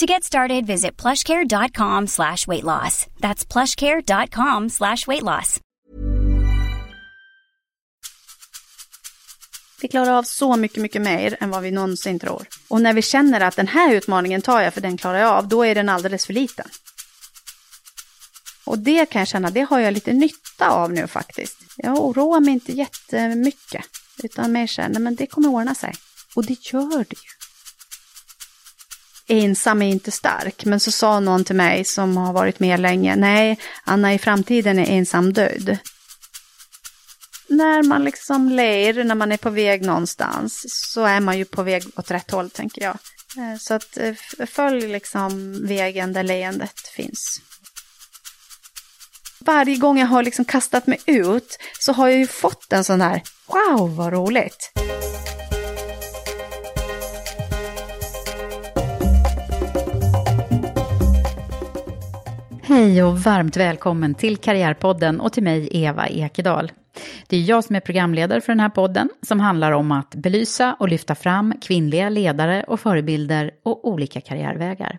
To get started, visit plushcare.com slash weight loss. That's plushcare.com slash weight loss. Vi klarar av så mycket, mycket mer än vad vi någonsin tror. Och när vi känner att den här utmaningen tar jag för den klarar jag av, då är den alldeles för liten. Och det kan jag känna, det har jag lite nytta av nu faktiskt. Jag oroar mig inte jättemycket, utan mer känner, men det kommer ordna sig. Och det gör det ju. Ensam är inte stark, men så sa någon till mig som har varit med länge, nej, Anna i framtiden är ensam död. När man liksom ler, när man är på väg någonstans, så är man ju på väg åt rätt håll, tänker jag. Eh, så att eh, följ liksom vägen där leendet finns. Varje gång jag har liksom kastat mig ut så har jag ju fått en sån här, wow vad roligt. Hej och varmt välkommen till Karriärpodden och till mig Eva Ekedal. Det är jag som är programledare för den här podden som handlar om att belysa och lyfta fram kvinnliga ledare och förebilder och olika karriärvägar.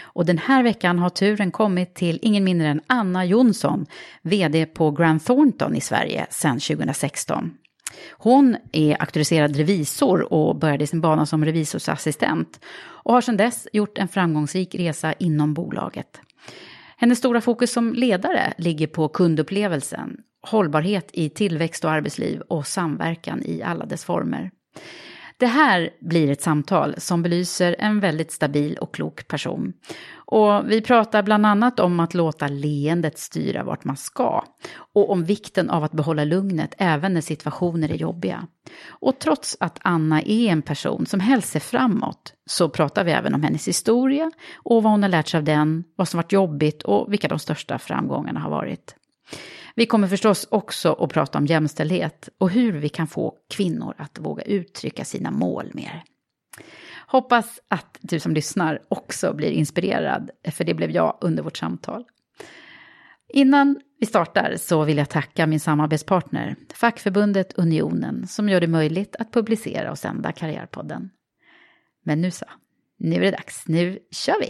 Och den här veckan har turen kommit till ingen mindre än Anna Jonsson, VD på Grant Thornton i Sverige sedan 2016. Hon är auktoriserad revisor och började sin bana som revisorsassistent och har sedan dess gjort en framgångsrik resa inom bolaget. Hennes stora fokus som ledare ligger på kundupplevelsen, hållbarhet i tillväxt och arbetsliv och samverkan i alla dess former. Det här blir ett samtal som belyser en väldigt stabil och klok person. Och vi pratar bland annat om att låta leendet styra vart man ska och om vikten av att behålla lugnet även när situationer är jobbiga. Och trots att Anna är en person som helst ser framåt så pratar vi även om hennes historia och vad hon har lärt sig av den, vad som varit jobbigt och vilka de största framgångarna har varit. Vi kommer förstås också att prata om jämställdhet och hur vi kan få kvinnor att våga uttrycka sina mål mer. Hoppas att du som lyssnar också blir inspirerad, för det blev jag under vårt samtal. Innan vi startar så vill jag tacka min samarbetspartner, fackförbundet Unionen, som gör det möjligt att publicera och sända Karriärpodden. Men nu så, nu är det dags, nu kör vi!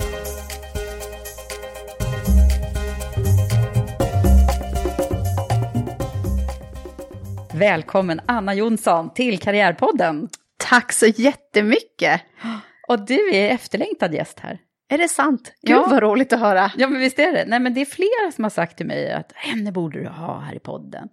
Välkommen Anna Jonsson till Karriärpodden. Tack så jättemycket! Och du är efterlängtad gäst här. Är det sant? Gud Ja. vad roligt att höra. Ja, men visst är det. Nej, men det är flera som har sagt till mig att henne borde du ha här i podden.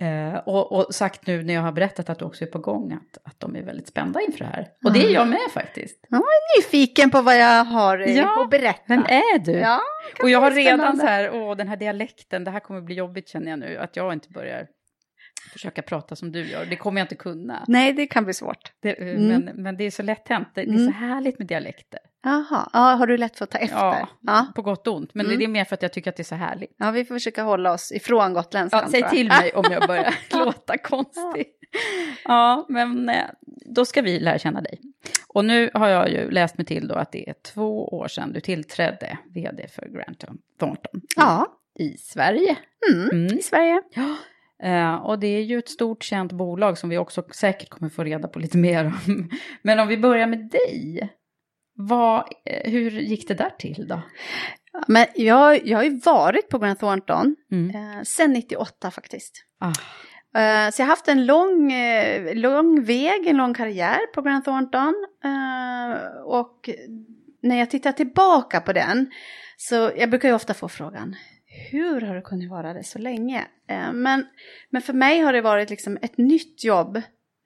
Eh, och, och sagt nu när jag har berättat att du också är på gång att, att de är väldigt spända inför det här. Och det är jag med faktiskt. Jag är nyfiken på vad jag har eh, Ja, att berätta. Vem är du? Ja, och jag har redan så här, åh den här dialekten, det här kommer bli jobbigt känner jag nu. Att jag inte börjar försöka prata som du gör. Det kommer jag inte kunna. Nej, det kan bli svårt. Det, eh, Mm. men, men det är så lätt hänt. Det, det är så Mm. härligt med dialekter. Jaha, ja, har du lätt för att ta efter? Ja, ja. på gott och ont. Men Mm. det är mer för att jag tycker att det är så härligt. Ja, vi får försöka hålla oss ifrån gotländskan. Ja, säg till mig om jag börjar låta konstig. Ja, men eh, då ska vi lära känna dig. Och nu har jag ju läst mig till då att det är två år sedan du tillträdde vd för Grant Thornton Ja. i Sverige. Mm, Mm. I Sverige. Ja. Eh, och det är ju ett stort känt bolag som vi också säkert kommer få reda på lite mer om. Men om vi börjar med dig. Vad, eh, hur gick det där till då? Men jag, jag har ju varit på Grant Thornton Mm. eh, sen 98 faktiskt. Ah. Eh, så jag har haft en lång, lång väg, en lång karriär på Grant Thornton. Och när jag tittar tillbaka på den, så jag brukar ju ofta få frågan, hur har du kunnat vara det så länge? Eh, men, men för mig har det varit liksom ett nytt jobb,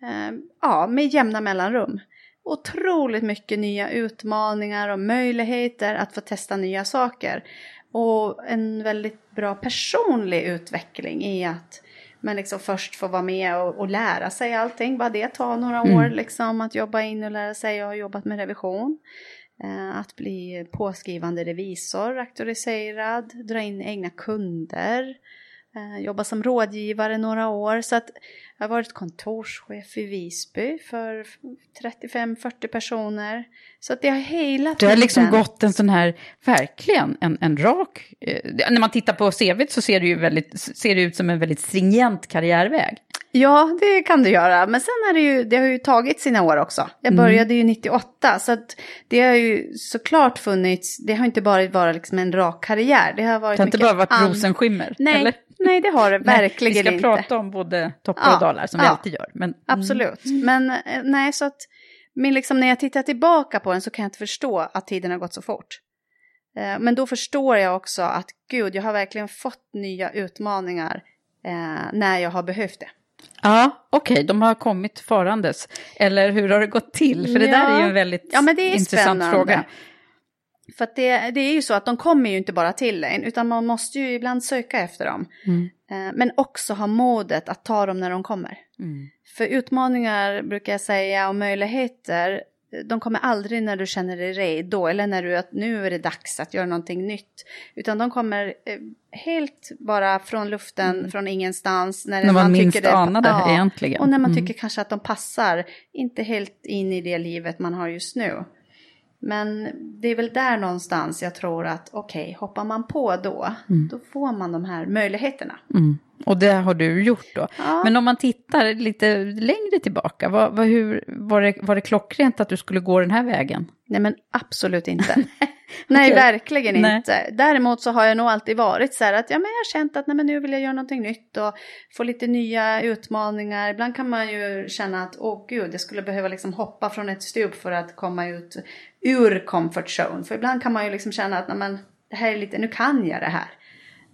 eh, ja, med jämna mellanrum. Otroligt mycket nya utmaningar och möjligheter att få testa nya saker. Och en väldigt bra personlig utveckling i att man liksom först får vara med och, och lära sig allting. Bara det tar några Mm. år liksom att jobba in och lära sig. Jag har jobbat med revision. Eh, att bli påskrivande revisor, auktoriserad, dra in egna kunder. Eh, jobba som rådgivare några år. Så att jag har varit kontorschef i Visby för 35-40 personer. Så att det har hela Du har liksom tiden- gått en sån här, verkligen en, en rak... Eh, när man tittar på CV så ser det ju väldigt, ser det ut som en väldigt stringent karriärväg. Ja, det kan du göra. Men sen är det ju, det har ju tagit sina år också. Jag Mm. började ju 98, så det har ju såklart funnits, det har inte bara varit liksom en rak karriär. Det har varit Det har inte bara varit an- rosenskimmer. Nej, eller? nej, det har det verkligen Vi ska inte. prata om både toppar Ja, och dalar som vi ja. alltid gör. Men, Absolut. Men eh, nej, så att men liksom när jag tittar tillbaka på den så kan jag inte förstå att tiden har gått så fort. Eh, Men då förstår jag också att gud, jag har verkligen fått nya utmaningar eh, när jag har behövt det. Ja, okej, de har kommit farandes. Eller hur har det gått till? För det där är ju en väldigt Ja, men det är intressant spännande. fråga. För det, det är ju så att de kommer ju inte bara till en, utan man måste ju ibland söka efter dem. Mm. Eh, Men också ha modet att ta dem när de kommer. Mm. För utmaningar brukar jag säga och möjligheter, de kommer aldrig när du känner dig redo eller när du att nu är det dags att göra någonting nytt. Utan de kommer eh, helt bara från luften, från ingenstans. Mm. När man minst anar det egentligen. Och när man Mm. tycker kanske att de passar, inte helt in i det livet man har just nu. Men det är väl där någonstans jag tror att okej, hoppar man på då, då får man de här möjligheterna. Och det har du gjort då. Ja. Men om man tittar lite längre tillbaka, vad, vad, hur, var, det, var det klockrent att du skulle gå den här vägen? Nej men absolut inte. nej, Okej. verkligen Nej. inte. Däremot så har jag nog alltid varit så här att ja, men jag har känt att nej, men nu vill jag göra någonting nytt och få lite nya utmaningar. Ibland kan man ju känna att åh gud, jag skulle behöva liksom hoppa från ett stup för att komma ut ur comfort zone. För ibland kan man ju liksom känna att nej, men, det här är lite, nu kan jag det här.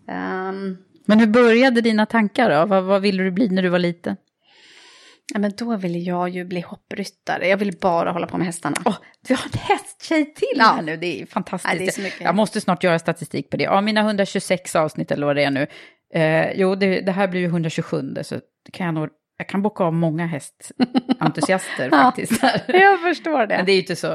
Ehm, Men hur började dina tankar då? Vad, vad ville du bli när du var liten? ja, men då ville jag ju bli hoppryttare. Jag vill bara hålla på med hästarna. Åh, vi har en hästtjej till Ja. här nu, det är fantastiskt. Nej, det är så mycket. Jag måste snart göra statistik på det. Ja, mina 126 avsnitt eller vad det är nu. Eh, jo, det, det här blir ju 127, så kan jag nog... Jag kan boka av många hästentusiaster Ja. faktiskt. jag förstår det. Men det är ju inte så...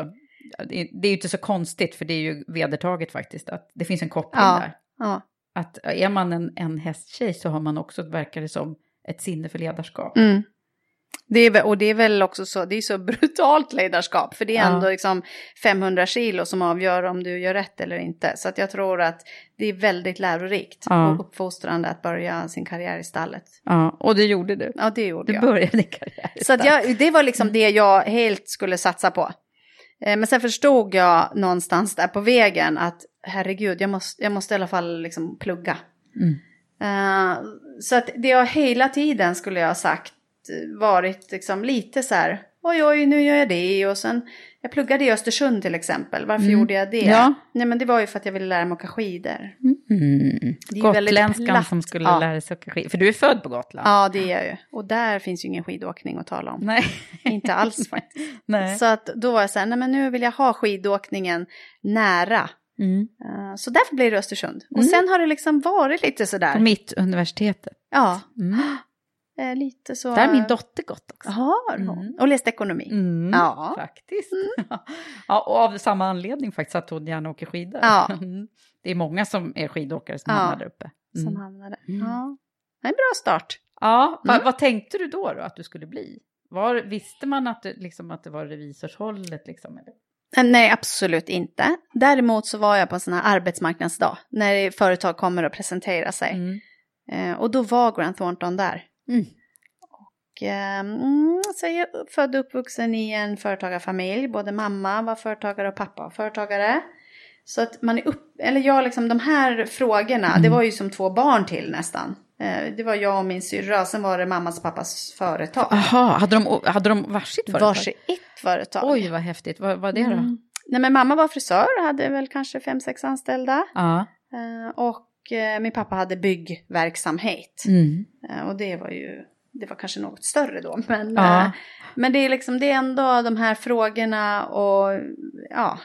Det är det är ju inte så konstigt, för det är ju vedertaget faktiskt, att det finns en koppling Ja. där. Ja. Att är man en, en hästtjej så har man också, verkar det som, ett sinne för ledarskap. Mm. Det är, och det är väl också så, det är så brutalt ledarskap, för det är Ja. ändå liksom 500 kilo som avgör om du gör rätt eller inte. Så att jag tror att det är väldigt lärorikt Ja. och uppfostrande att börja sin karriär i stallet. Ja, och det gjorde du. Ja, det gjorde Du jag. började din karriär. Så att jag, det var liksom det jag helt skulle satsa på. Eh, Men sen förstod jag någonstans där på vägen att herregud, jag måste, jag måste i alla fall liksom plugga. Mm. Eh, så att det har hela tiden skulle jag ha sagt varit liksom lite så här, oj oj nu gör jag det och sen, jag pluggade i Östersund till exempel, varför Mm. gjorde jag det? Ja. Nej men det var ju för att jag ville lära mig åka skidor. Mm. Gotländskan som skulle Ja. lära sig åka skidor. För du är född på Gotland. Ja det är jag ju, och där finns ju ingen skidåkning att tala om. Nej. Inte alls faktiskt. Nej. Så att då var jag så här, nej men nu vill jag ha skidåkningen nära. Mm. Eh, Så därför blir det Östersund. Och Mm. sen har det liksom varit lite På sådär. mitt universitetet. Ja, Mm. eh, lite så. Där har min dotter gått också. Har hon? Mm. Och läst ekonomi. Mm, Ja. Faktiskt. ja, och av samma anledning faktiskt att hon gärna åker skidor. Ja. Det är många som är skidåkare som Ja. hamnar där uppe. Som hamnade. Mm. Ja. En bra start. Ja, va, vad tänkte du då, då att du skulle bli? Var, visste man att, liksom, att det var revisorshållet? Liksom, eller? Eh, Nej, absolut inte. Däremot så var jag på en sån här arbetsmarknadsdag när företag kommer och presenterar sig. Mm. Eh, och då var Grant Thornton där. Mm. Och, eh, mm, så jag är född och uppvuxen i en företagarfamilj. Både mamma var företagare och pappa var företagare. Så att man är upp, eller jag liksom de här frågorna, Mm. det var ju som två barn till nästan. Eh, det var jag och min syrra, sen var det mammas och pappas företag. Aha, hade de, hade de varsitt företag? Varsitt företag. Oj, vad häftigt. Vad var det då? Mm. Nej men mamma var frisör hade väl kanske fem, sex anställda. Ja. Eh, och eh, min pappa hade byggverksamhet. Mm. Och det var ju, det var kanske något större då. Men, Ja. men det är liksom, det är ändå de här frågorna och ja,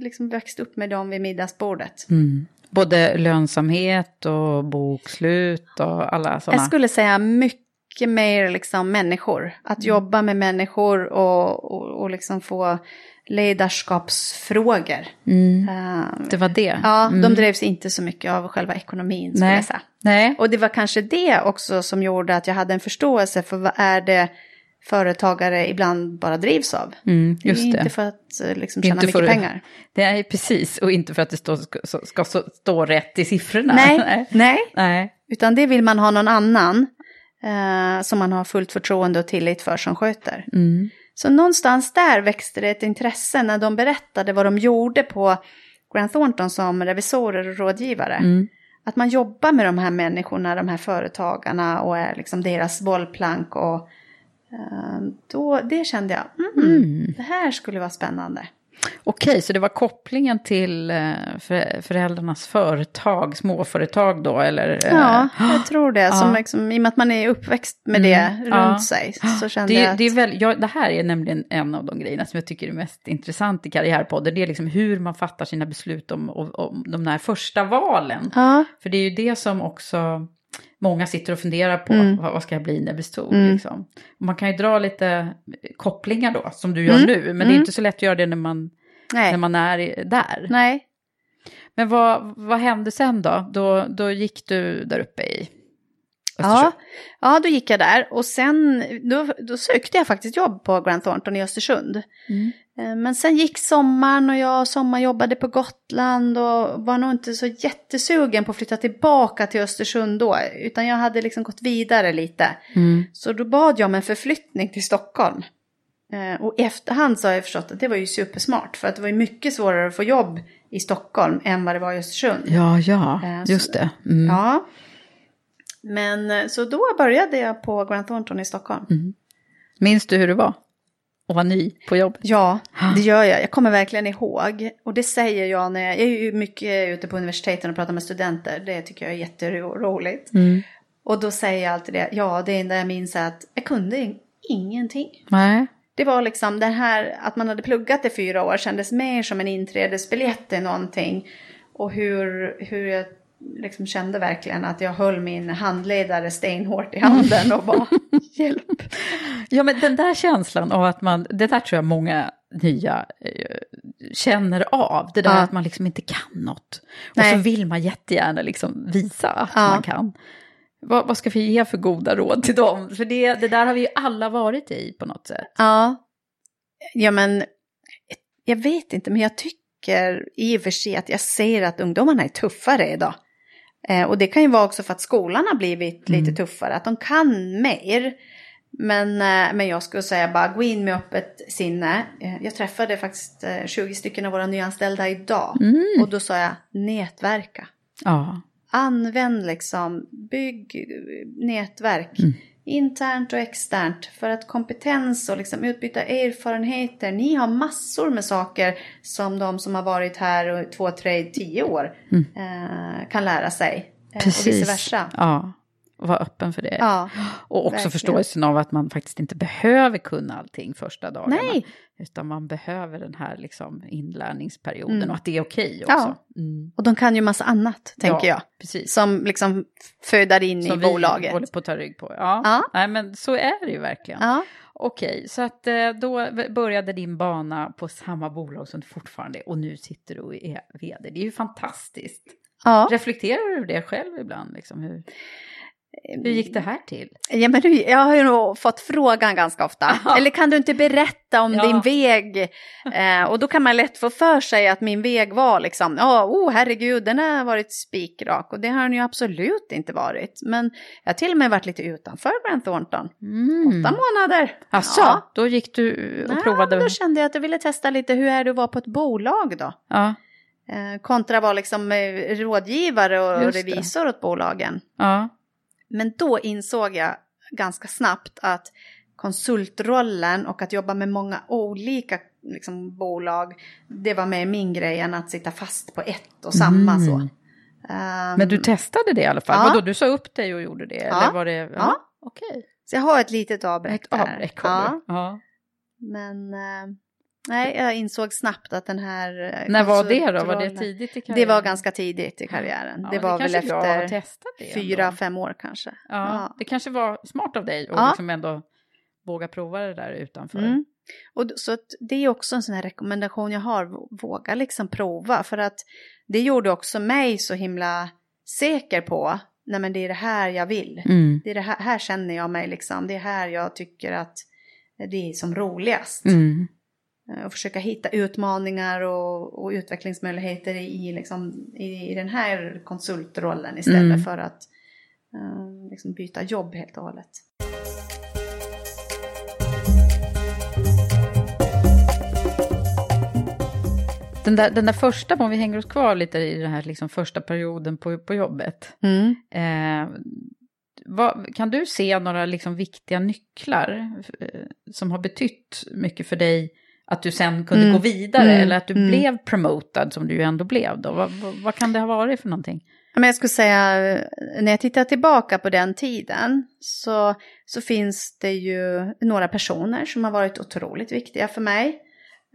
liksom växt upp med dem vid middagsbordet. Mm. Både lönsamhet och bokslut och alla sådana. Jag skulle säga mycket mer liksom människor. Att Mm. jobba med människor och, och, och liksom få ledarskapsfrågor. Mm. Eh, Det var det? Ja, Mm. de drevs inte så mycket av själva ekonomin skulle Nej. jag säga. Nej. Och det var kanske det också som gjorde att jag hade en förståelse för vad är det företagare ibland bara drivs av. Mm, just det. inte för att eh, liksom tjäna Inte mycket för- pengar. Det är precis, och inte för att det står, ska, ska stå, stå rätt i siffrorna. Nej, Nej. nej, Nej. utan det vill man ha någon annan eh, som man har fullt förtroende och tillit för som sköter. Mm. Så någonstans där växte det ett intresse när de berättade vad de gjorde på Grant Thornton som revisorer och rådgivare. Mm. Att man jobbar med de här människorna, de här företagarna och är liksom deras bollplank. Och, då, det kände jag, mm, Mm. det här skulle vara spännande. Okej, så det var kopplingen till eh, för, föräldrarnas företag, småföretag då, eller? eh, Ja, jag tror det. Som Ja. liksom, I och med att man är uppväxt med Mm, det ja. runt sig så kände Det, jag att... det, är väl, ja, det här är nämligen en av de grejerna som jag tycker är mest intressant i Karriärpodden. Det är liksom hur man fattar sina beslut om, om, om de här första valen. Ja, För det är ju det som också många sitter och funderar på. Mm. Vad, ska jag bli när jag blir stor? Mm. Liksom. Man kan ju dra lite kopplingar då, som du gör Mm. nu. Men det är Mm. inte så lätt att göra det när man, nej. när man är där. nej. Men vad, vad hände sen då? då? Då gick du där uppe i Östersund? ja, då gick jag där och sen då, då sökte jag faktiskt jobb på Grant Thornton i Östersund. Mm. Eh, Men sen gick sommaren och jag sommarjobbade på Gotland och var nog inte så jättesugen på att flytta tillbaka till Östersund då. Utan jag hade liksom gått vidare lite. Mm. Så då bad jag om en förflyttning till Stockholm. Eh, Och i efterhand så har jag förstått att det var ju supersmart. För att det var ju mycket svårare att få jobb i Stockholm än vad det var i Östersund. Ja, ja, Eh, just det. Mm. Ja. Men eh, så då började jag på Grant Thornton i Stockholm. Mm. Minns du hur det var? Att vara ny på jobbet? Ja, det gör jag. Jag kommer verkligen ihåg. Och det säger jag när jag, jag är ju mycket ute på universiteten och pratar med studenter. Det tycker jag är jätteroligt. Mm. Och då säger jag alltid det. Ja, det enda jag minns är att jag kunde in- ingenting. Nej. Det var liksom det här att man hade pluggat i fyra år kändes mer som en inträdesbiljett till någonting. Och hur, hur jag liksom kände verkligen att jag höll min handledare stenhårt i handen och bara hjälp. Ja, men den där känslan av att man, det där tror jag många nya eh, känner av. Det där Ja. att man liksom inte kan något. Och Nej. så vill man jättegärna liksom visa att Ja. man kan. Vad, vad ska vi ge för goda råd till dem? För det, det där har vi ju alla varit i på något sätt. Ja. ja, men jag vet inte, men jag tycker i och för sig att jag ser att ungdomarna är tuffare idag. Eh, och det kan ju vara också för att skolan har blivit lite tuffare, att de kan mer. Men, eh, men jag skulle säga bara gå in med öppet sinne. Eh, jag träffade faktiskt eh, 20 stycken av våra nyanställda idag. Och då sa jag nätverka. Ja. Använd liksom, bygg nätverk. Internt och externt. För att kompetens och liksom utbyta erfarenheter. Ni har massor med saker som de som har varit här två, tre, tio år eh, kan lära sig. Eh, Och vice versa. Ja. Och vara öppen för det. Ja, Och också verkligen. förståelsen av att man faktiskt inte behöver kunna allting första dagarna. Nej. Utan man behöver den här liksom inlärningsperioden Mm. och att det är okej också. Ja. Mm. och de kan ju massa annat, tänker Ja, jag. Precis. Som liksom föder in Som i vi bolaget. håller på att ta rygg på. Ja. Ja. Nej, men så är det ju verkligen. Ja. Okej, så att eh, då började din bana på samma bolag som du fortfarande är och nu sitter du och är vd. Det är ju fantastiskt. ja. Reflekterar du över det själv ibland? Liksom, hur? Hur gick det här till? Ja, men jag har ju nog fått frågan ganska ofta. Eller kan du inte berätta om Ja. din väg? Eh, och då kan man lätt få för sig att min väg var liksom, ja, oh herregud, den har varit spikrak. Och det har den ju absolut inte varit. Men jag har till och med varit lite utanför Grant Thornton. Åtta månader. Asså, Ja. då gick du och Ja, provade? men då kände jag att jag ville testa lite hur är det att vara på ett bolag då. Ja, Eh, kontra vara liksom eh, rådgivare och Just det. revisor åt bolagen. ja. Men då insåg jag ganska snabbt att konsultrollen och att jobba med många olika liksom, bolag, det var mer min grej än att sitta fast på ett och samma Mm. så. Ehm, Men du testade det i alla fall? Ja. Vadå, du sa upp dig och gjorde det? Ja. Eller var det... Ja, Ja. okej. så jag har ett litet avbräck Ett avbräck ja. Ja. Men eh, nej, jag insåg snabbt att den här eh, När var det då? Var det tidigt i karriären? Det var ganska tidigt i karriären. Ja, det var väl bra att efter det fyra, fem år kanske. Ja, Ja. det kanske var smart av dig att Ja. liksom ändå våga prova det där utanför. Mm. Och så det är också en sån här rekommendation jag har, våga liksom prova. För att det gjorde också mig så himla säker på, nej men det är det här jag vill. Mm. Det är det här, här känner jag mig liksom, det är här jag tycker att det är som roligast. Mm. Eh, Och försöka hitta utmaningar och, och utvecklingsmöjligheter i, liksom, i, i den här konsultrollen istället Mm. för att eh, liksom byta jobb helt och hållet. Den, där, den där första, om vi hänger oss kvar lite i den här liksom första perioden på, på jobbet. Eh, vad, kan du se några liksom viktiga nycklar eh, som har betytt mycket för dig? Att du sen kunde Mm. gå vidare Mm. eller att du Mm. blev promotad som du ju ändå blev då? Vad, vad, vad kan det ha varit för någonting? Ja, Men jag skulle säga, när jag tittar tillbaka på den tiden så, så finns det ju några personer som har varit otroligt viktiga för mig.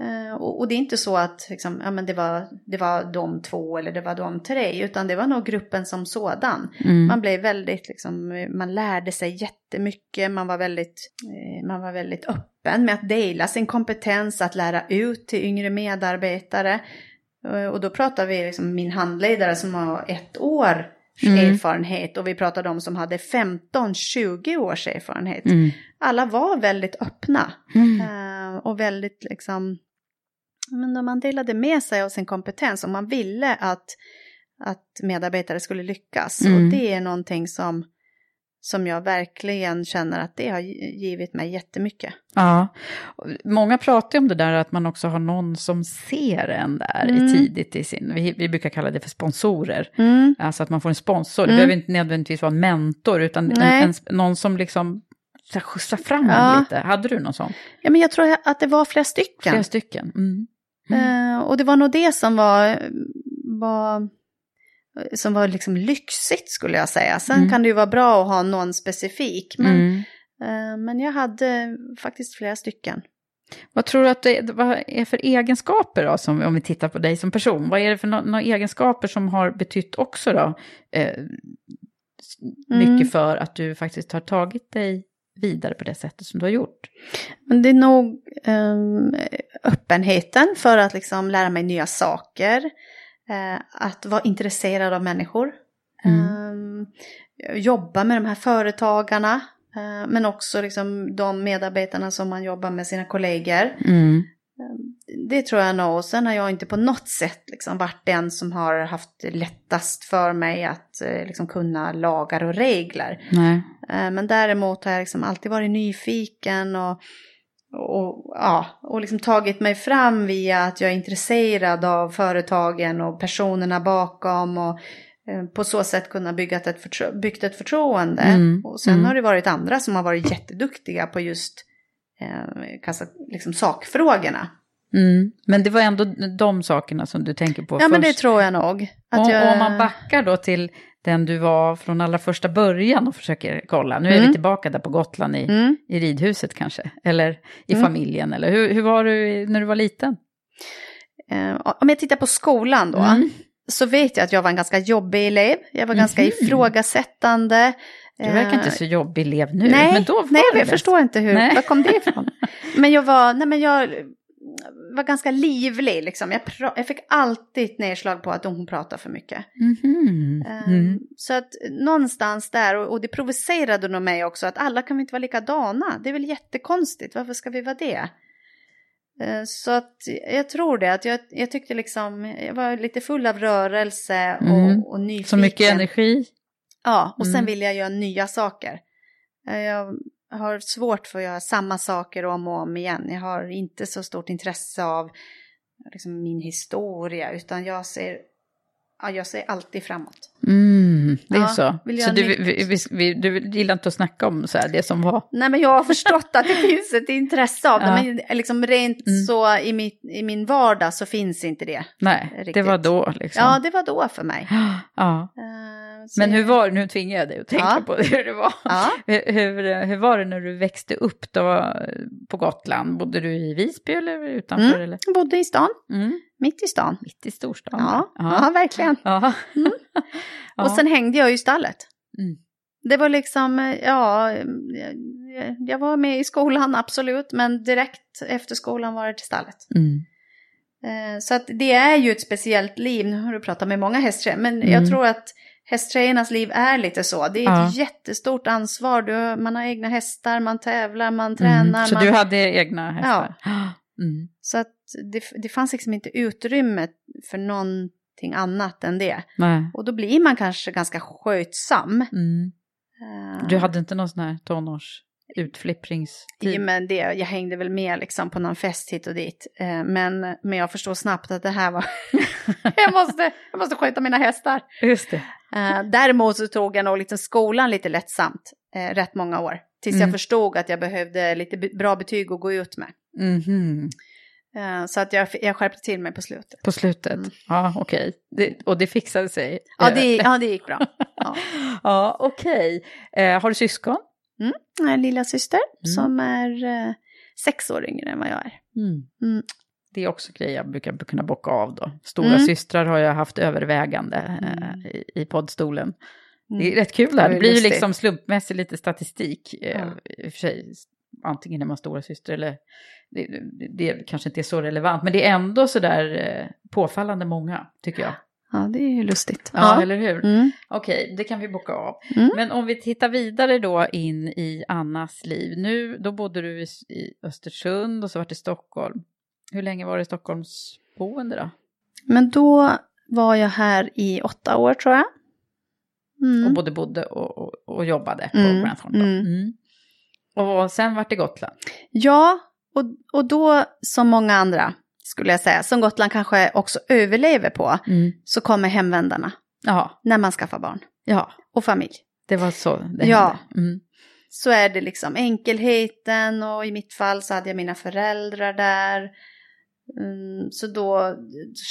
Eh, och, det är inte så att liksom, ja, men det, var, det var de två eller det var de tre, utan det var nog gruppen som sådan. Mm. Man blev väldigt, liksom, man lärde sig jättemycket, man var väldigt, eh, man var väldigt öppen med att dela sin kompetens, att lära ut till yngre medarbetare. Eh, Och då pratar vi liksom min handledare som har ett år Mm. erfarenhet och vi pratar de som hade 15-20 års erfarenhet. Mm. Alla var väldigt öppna Mm. och väldigt liksom, men när man delade med sig av sin kompetens och man ville att, att medarbetare skulle lyckas. Mm. Och det är någonting som, som jag verkligen känner att det har givit mig jättemycket. Ja, många pratar ju om det där att man också har någon som ser en där Mm. tidigt i sin, vi, vi brukar kalla det för sponsorer. Mm. Alltså att man får en sponsor, det Mm. behöver inte nödvändigtvis vara en mentor, utan en, en, någon som liksom skjutsar fram Ja. lite. Hade du någon sån? Ja, men jag tror att det var flera stycken. Flera stycken? Mm. Eh, och det var nog det som var, var, som var liksom lyxigt skulle jag säga. Sen Mm. kan det ju vara bra att ha någon specifik. Men, Mm. eh, men jag hade faktiskt flera stycken. Vad tror du att det vad är för egenskaper då, som, om vi tittar på dig som person? Vad är det för no- några egenskaper som har betytt också då, eh, mycket Mm. för att du faktiskt har tagit dig vidare på det sättet som du har gjort? Men det är nog ehm, öppenheten för att liksom lära mig nya saker. Eh, att vara intresserad av människor. Mm. Ehm, jobba med de här företagarna. eh, men också liksom de medarbetarna som man jobbar med sina kollegor. Mm. Det tror jag nog. Och sen har jag inte på något sätt liksom varit den som har haft lättast för mig att eh, liksom kunna lagar och regler. Nej. Eh, Men däremot har jag liksom alltid varit nyfiken och, och, ja, och liksom tagit mig fram via att jag är intresserad av företagen och personerna bakom och eh, på så sätt kunna bygga ett, förtro- byggt ett förtroende. Mm, Och sen mm. har det varit andra som har varit jätteduktiga på just eh, kassa, liksom sakfrågorna. Mm. Men det var ändå de sakerna som du tänker på Ja men det först. tror jag nog. Att och, jag... Om man backar då till den du var från allra första början och försöker kolla. Nu är Mm. vi tillbaka där på Gotland i, Mm. i ridhuset kanske. Eller i Mm. familjen. Eller hur, hur var du när du var liten? Eh, om jag tittar på skolan då. Mm. så vet jag att jag var en ganska jobbig elev. Jag var ganska Mhm. ifrågasättande. Du verkar Eh, inte så jobbig elev nu. Nej, men då var nej jag det. förstår inte hur, Nej. var kom det ifrån? men jag var, nej men jag var ganska livlig liksom. Jag, pra- jag fick alltid ett nedslag på att hon pratar för mycket. Mhm. Ehm, Mm. Så att någonstans där, och, och det provocerade nog mig också, att alla kan vi inte vara likadana. Det är väl jättekonstigt, varför ska vi vara det? Eh, Så att jag tror det, att jag, jag tyckte liksom, jag var lite full av rörelse och, Mm. och nyfiken. Så mycket energi. Ja, och sen Mm. vill jag göra nya saker. Eh, Jag har svårt för att göra samma saker om och om igen. Jag har inte så stort intresse av liksom, min historia, utan jag ser, ja, jag ser alltid framåt. Mm, det är Ja, så. Så du, vi, vi, vi, du gillar inte att snacka om så här, det som var? Nej, men jag har förstått att det finns ett intresse av det, Ja. men liksom rent Mm. så i, mitt, i min vardag så finns inte det. Nej, det Riktigt. var då liksom. Ja, det var då för mig. Ja. Så Men hur var det, nu tvingar jag dig att tänka Ja. på det, hur det var. Ja. Hur, hur, hur var det när du växte upp då på Gotland? Bodde du i Visby eller utanför? Mm. Eller? Jag bodde i stan, Mm. mitt i stan. Mitt i storstan? Ja, ja. verkligen. Ja. Och sen hängde jag i stallet. Mm. Det var liksom, ja, jag- var med i skolan absolut, men direkt efter skolan var det till stallet. Mm. Eh, Så att det är ju ett speciellt liv, nu har du pratat med många hästtjejer, men Mm. jag tror att hästtjejernas liv är lite så. Det är ett Ja. jättestort ansvar, du, man har egna hästar, man tävlar, man tränar. Mm. Så man... du hade egna hästar? Mm. Så att det, det fanns liksom inte utrymme för någonting annat än det. Nej. Och då blir man kanske ganska skötsam. Mm. Eh, Du hade inte någon sån här tonårs utflippringstid? Ja, men det, jag hängde väl med liksom på någon fest hit och dit. Eh, Men, men jag förstod snabbt att det här var... jag, måste, jag måste sköta mina hästar. Just det. Eh, Däremot så tog jag nog liksom skolan lite lättsamt eh, rätt många år. Tills Mm. jag förstod att jag behövde lite bra betyg att gå ut med. Mhm. Eh, Så att jag, jag skärpte till mig på slutet. På slutet? Mm. Ja, okej. Det- Och det fixade sig? Ja, det, ja, det gick bra. Ja. Ja, okej. Eh, har du syskon? En lilla syster Mm. som är eh, sex år yngre än vad jag är. Mm. Det är också grejer jag brukar kunna bocka av då. Stora Mm. systrar har jag haft övervägande Mm. eh, i, i poddstolen. Det är rätt kul där. Ja, Det, det blir ju liksom slumpmässigt lite statistik. Eh, Ja. I och för sig, antingen är man stora syster eller det, det, det kanske inte är så relevant. Men det är ändå sådär eh, påfallande många, tycker jag. Ja, det är ju lustigt. Ja, eller hur? Mm. Okej, det kan vi bocka av. Mm. Men om vi tittar vidare då in i Annas liv. Nu, då bodde du i, i Östersund och så var det Stockholm. Hur länge var det Stockholmsboende då? Men då var jag här i åtta år tror jag. Mm. Och både bodde och, och, och jobbade på Mm, Thornton. mm. Mm. Och sen vart det Gotland. Ja, och, och då som många andra skulle jag säga, som Gotland kanske också överlever på, så kommer hemvändarna Ja, när man skaffar barn ja, och familj. det var så det Ja. hände. Mm. Så är det liksom enkelheten och i mitt fall så hade jag mina föräldrar där. Mm, så då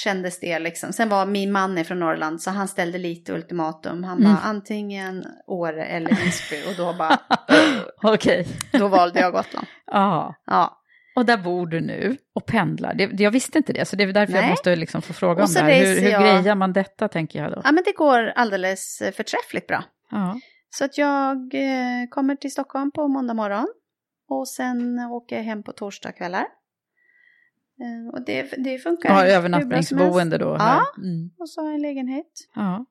kändes det liksom. Sen var min man är från Norrland så han ställde lite ultimatum. Han Mm. bara antingen Åre eller Visby och då, bara, Okej. då valde jag Gotland. Ja. Ja. Och där bor du nu och pendlar. Det, jag visste inte det, så det är därför jag Nej. måste liksom få fråga om det här. Hur, hur jag- grejar man detta, tänker jag då. ja, men det går alldeles förträffligt bra. Ja. Så att jag eh, kommer till Stockholm på måndag morgon. Och sen åker jag hem på torsdag kvällar. Eh, och det, det funkar. Ja, övernattningsboende då. Här. Ja. Mm. Och så har jag en lägenhet. Ja.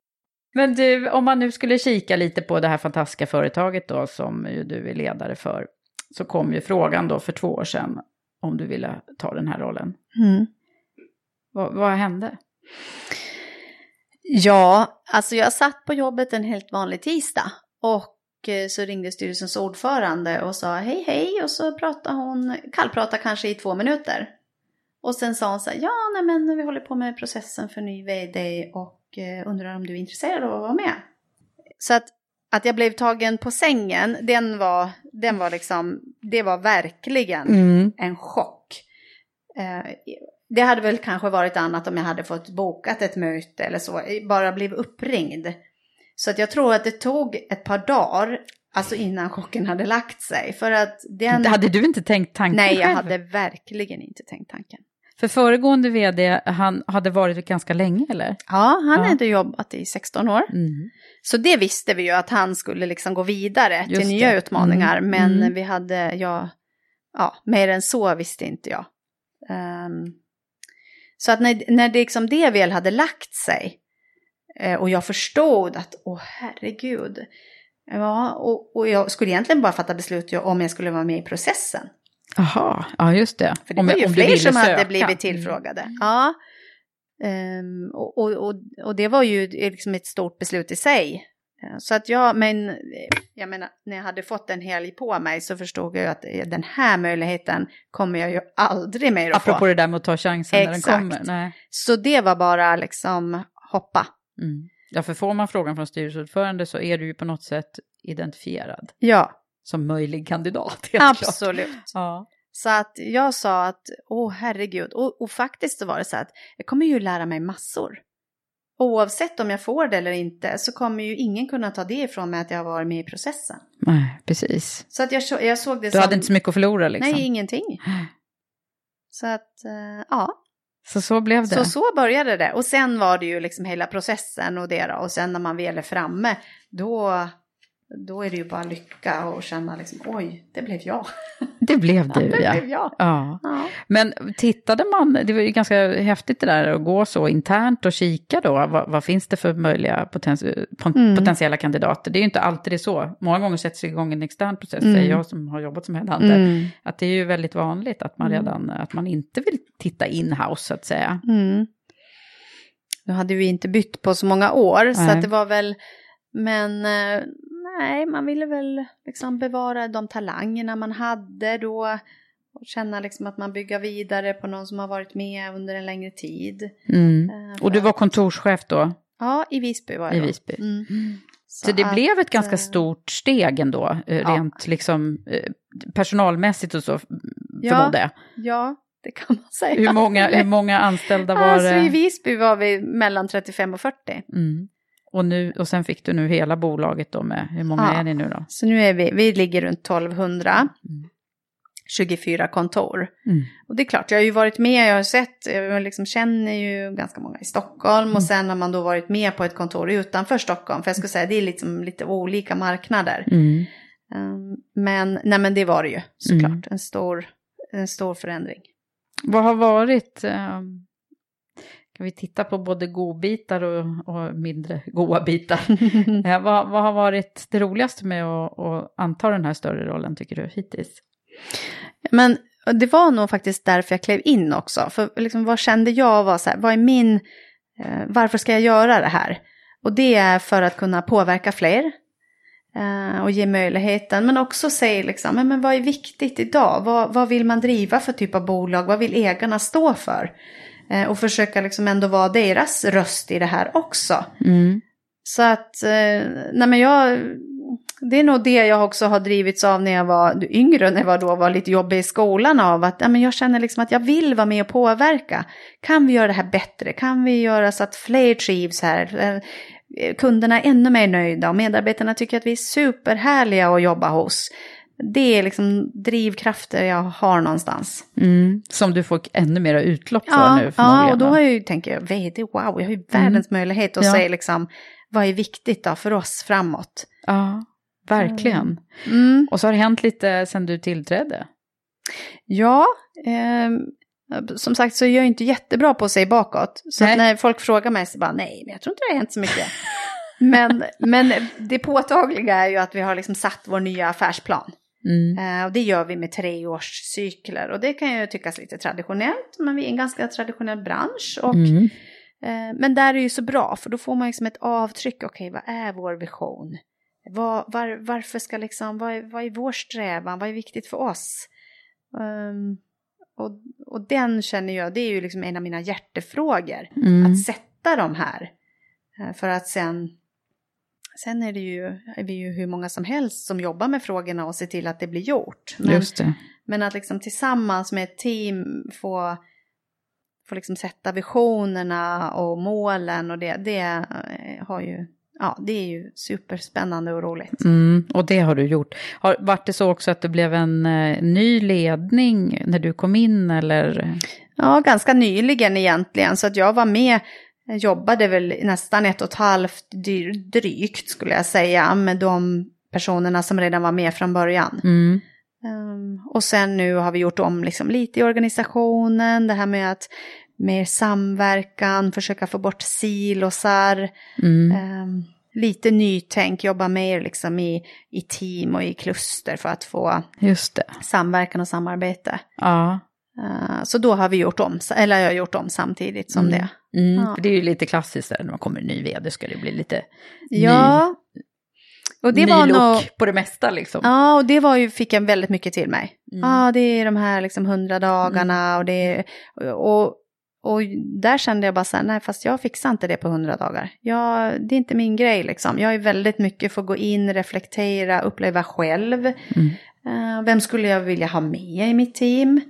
Men du, om man nu skulle kika lite på det här fantastiska företaget då som ju du är ledare för, så kom ju frågan då för två år sedan om du ville ta den här rollen. Vad, vad hände? Ja, alltså jag satt på jobbet en helt vanlig tisdag. Och eh, så ringde styrelsens ordförande och sa hej hej. Och så pratade hon, kallpratade kanske i två minuter. Och sen sa hon så här, ja nej men vi håller på med processen för ny vd och eh, undrar om du är intresserad av att vara med. Så att, att jag blev tagen på sängen, den var, den var liksom, det var verkligen en chock. Eh, det hade väl kanske varit annat om jag hade fått bokat ett möte eller så, bara blivit uppringd. Så att jag tror att det tog ett par dagar, alltså innan chocken hade lagt sig. För att den... Hade du inte tänkt tanken Nej, jag själv? hade verkligen inte tänkt tanken. För föregående vd, han hade varit ganska länge eller? Ja, han Ja. hade jobbat i 16 år. Mm. Så det visste vi ju att han skulle liksom gå vidare Just till nya det. utmaningar. Mm. Men Mm. vi hade, ja, ja, mer än så visste inte jag. Ehm, Så att när, när det, liksom det väl hade lagt sig eh, och jag förstod att, åh herregud, ja, och, och jag skulle egentligen bara fatta beslut om jag skulle vara med i processen. Jaha, ja just det. För det om, var ju om fler som hade söka. blivit tillfrågade. Ja. Ehm, och, och, och, det var ju liksom ett stort beslut i sig. Eh, Så att jag, men eh, jag menar, när jag hade fått en helg på mig så förstod jag ju att eh, den här möjligheten kommer jag ju aldrig mer att Apropå få. det där med att ta chansen när den Exakt. kommer. Nej. Så det var bara liksom hoppa. Mm. Ja, för får man frågan från styrelseordförande så är du ju på något sätt identifierad Ja, som möjlig kandidat. helt klart. absolut. Ja. Så att jag sa att, åh herregud, och, och faktiskt så var det så att jag kommer ju lära mig massor. Oavsett om jag får det eller inte så kommer ju ingen kunna ta det ifrån mig att jag har varit med i processen. Nej, precis. Så att jag, jag såg det Du som... hade inte så mycket att förlora liksom. Nej, ingenting. Så att, eh, ja, så så blev det. så så började det. Och sen var det ju liksom hela processen och det då. Och sen när man väl är framme, då, då är det ju bara lycka och känna liksom, oj, det blev jag. Det blev du, det ja. blev jag. ja. Ja. Men tittade man, det var ju ganska häftigt det där att gå så internt och kika då, vad, vad finns det för möjliga poten, Mm. potentiella kandidater? Det är ju inte alltid det är så. Många gånger sätts det igång en extern process, Mm. säger jag som har jobbat som headhunter, Mm. att det är ju väldigt vanligt att man Mm. redan, att man inte vill titta in-house så att säga. Mm. Nu hade vi inte bytt på så många år, så Nej. att det var väl, men eh, nej, man ville väl liksom bevara de talangerna man hade då. Och känna liksom att man bygger vidare på någon som har varit med under en längre tid. Mm. Eh, Och du var kontorschef då? Ja, i Visby var jag I då. Visby. Mm. Så, det att, blev ett ganska eh, stort steg ändå, eh, ja. rent liksom personalmässigt och så, förmodar jag. Ja, det kan man säga. Hur många, hur många anställda var Alltså i det? Visby var vi mellan 35 och 40. Mm. Och, nu, och sen fick du nu hela bolaget då med, hur många Ja. är ni nu då? Så nu är vi, vi ligger runt 1200. Mm. 24 kontor. Mm. Och det är klart, jag har ju varit med, jag har sett, jag liksom känner ju ganska många i Stockholm Mm. och sen har man då varit med på ett kontor utanför Stockholm. För jag skulle säga, det är liksom lite olika marknader. Mm. Um, men, nej men det var det ju såklart, Mm. en, stor, en stor förändring. Vad har varit, eh, kan vi titta på både godbitar och, och mindre goda bitar? eh, vad, vad har varit det roligaste med att, att anta den här större rollen tycker du hittills? Men det var nog faktiskt därför jag klev in också. För liksom, vad kände jag var så här, vad är min, eh, varför ska jag göra det här? Och det är för att kunna påverka fler eh, och ge möjligheten. Men också säga liksom, men, men vad är viktigt idag? Vad, vad vill man driva för typ av bolag? Vad vill ägarna stå för? Eh, och försöka liksom ändå vara deras röst i det här också. Mm. Så att, eh, nej men jag, det är nog det jag också har drivits av när jag var yngre, när jag då var lite jobbig i skolan av att ja, men jag känner liksom att jag vill vara med och påverka. Kan vi göra det här bättre? Kan vi göra så att fler trivs här? Eh, Kunderna är ännu mer nöjda och medarbetarna tycker att vi är superhärliga att jobba hos. Det är liksom drivkrafter jag har någonstans. Mm. Som du får ännu mer utlopp för Ja, nu ja och då har jag ju, tänker jag, vd, wow, jag har ju världens möjlighet att Ja. säga liksom, vad är viktigt då för oss framåt? Ja, verkligen. Mm. Och så har det hänt lite sen du tillträdde. Ja, ehm, som sagt så är jag inte jättebra på att säga bakåt. Så när folk frågar mig så bara nej, men jag tror inte det har hänt så mycket. men, men det påtagliga är ju att vi har liksom satt vår nya affärsplan. Mm. Eh, och det gör vi med treårscykler. Och det kan ju tyckas lite traditionellt, men vi är en ganska traditionell bransch. Och, Mm. eh, men där är det ju så bra, för då får man liksom ett avtryck. Okej, vad är vår vision? Vad, var, varför ska liksom, vad är, vad är vår strävan? Vad är viktigt för oss? Ehm, och, och den känner jag, det är ju liksom en av mina hjärtefrågor. Mm. Att sätta de här. Eh, För att sen, sen är det ju, är vi ju hur många som helst som jobbar med frågorna och ser till att det blir gjort. Men, Just det. men att liksom tillsammans med ett team få, få liksom sätta visionerna och målen och det, det eh, har ju, ja det är ju superspännande och roligt. Mm, och det har du gjort. Har, vart det så också att det blev en eh, ny ledning när du kom in eller? Ja, ganska nyligen egentligen. Så att jag var med, jobbade väl nästan ett och ett halvt drygt skulle jag säga med de personerna som redan var med från början. Mm. Ehm, och sen nu har vi gjort om liksom lite i organisationen, det här med att mer samverkan, försöka få bort silosar. Mm. Ehm, lite nytänk, jobba mer liksom i, i team och i kluster för att få samverkan och samarbete. Ja. Eh, så då har vi gjort om, eller jag har gjort om samtidigt som det. Mm. Ja. Det är ju lite klassiskt där när man kommer en ny vd ska det bli lite Ja, och det ny var look nog... på det mesta liksom. Ja, och det var ju, fick jag väldigt mycket till mig. Ja, Mm. det är de här liksom hundra dagarna och det och, och där kände jag bara så här, nej fast jag fixar inte det på hundra dagar. Jag, det är inte min grej liksom. Jag är väldigt mycket för att gå in, reflektera, uppleva själv. Mm. Eh, vem skulle jag vilja ha med i mitt team?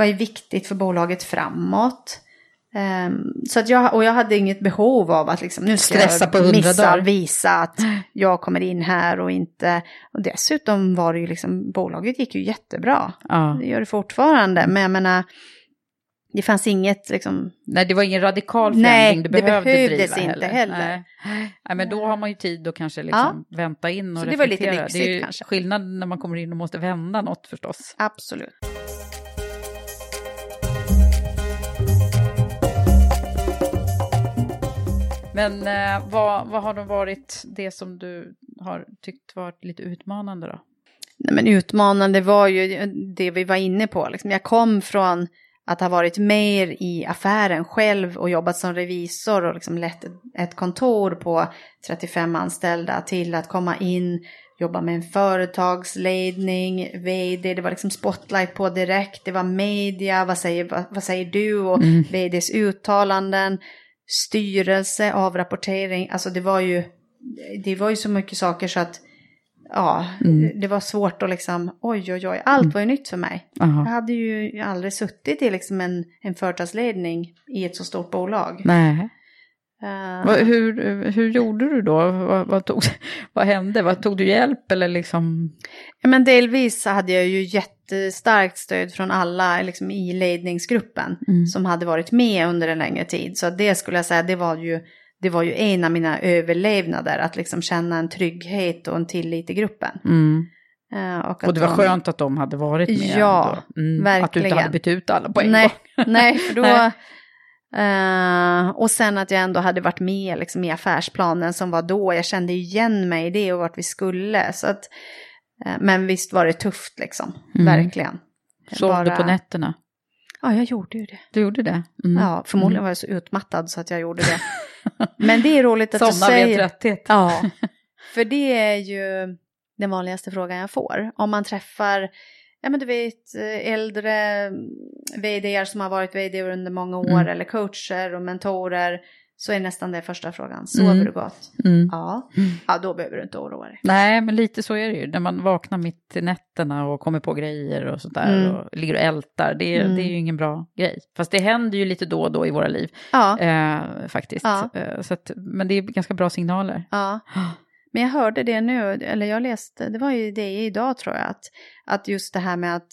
Vad är viktigt för bolaget framåt? Ehm, så att jag, och jag hade inget behov av att liksom, nu ska Stressa jag på 100 missa, dagar. visa att jag kommer in här och inte. Och dessutom var det ju liksom, bolaget gick ju jättebra. Ja. Det gör det fortfarande, men jag menar, det fanns inget liksom, Nej, det var ingen radikal Nej, förändring du det behövde behövdes driva inte heller. heller. Nej. Nej, men då har man ju tid att kanske liksom vänta in och Så det var lite reflektera. lyxigt det är ju kanske. skillnad när man kommer in och måste vända något förstås. absolut. Men eh, vad, vad har då varit det som du har tyckt varit lite utmanande då? Nej, men utmanande var ju det vi var inne på. Liksom. Jag kom från att ha varit mer i affären själv och jobbat som revisor och liksom lett ett- kontor på 35 anställda till att komma in, jobba med en företagsledning, vd, det var liksom spotlight på direkt, det var media, vad säger, vad, vad säger du och vds uttalanden, styrelse, avrapportering, alltså det var ju, det var ju så mycket saker så att ja, det var svårt att liksom, oj oj oj, allt var ju nytt för mig. Aha. Jag hade ju aldrig suttit i liksom en, en företagsledning i ett så stort bolag. Nej. Vad- hur, hur gjorde du då? Vad, vad, tog, vad hände? Vad, tog du hjälp eller liksom? ja, men delvis så hade jag ju jättestarkt stöd från alla liksom, i ledningsgruppen som hade varit med under en längre tid. Så det skulle jag säga, det var ju, det var ju en av mina överlevnader, att liksom känna en trygghet och en tillit i gruppen. Eh, och, Och det var de- skönt att de hade varit med. Ja, ändå. Att du inte verkligen. hade bytt ut alla på en nej, gång. nej, för då... Nej. eh, och sen att jag ändå hade varit med liksom, i affärsplanen som var då. Jag kände igen mig i det och vart vi skulle. Så att, men visst var det tufft liksom, verkligen. Sov du Bara- på nätterna? Ja, jag gjorde ju det. Du gjorde det? Mm. Ja, förmodligen var jag så utmattad så att jag gjorde det. Men det är roligt att du Somna säger... trötthet. Ja, för det är ju den vanligaste frågan jag får. Om man träffar, ja men du vet, eh, äldre vd som har varit vd under många år Mm. eller coacher och mentorer så är nästan det första frågan. Sover Mm. du gott? Mm. Ja. Ja, då behöver du inte oroa dig. Nej, men lite så är det ju. När man vaknar mitt i nätterna och kommer på grejer och sådär Mm. och ligger och ältar. Det, är- Mm. det är ju ingen bra grej. Fast det händer ju lite då och då i våra liv Ja, eh, faktiskt. Ja. Eh, så att, men det är ganska bra signaler. ja. Men jag hörde det nu, eller jag läste, det var ju det idag tror jag, att, att just det här med att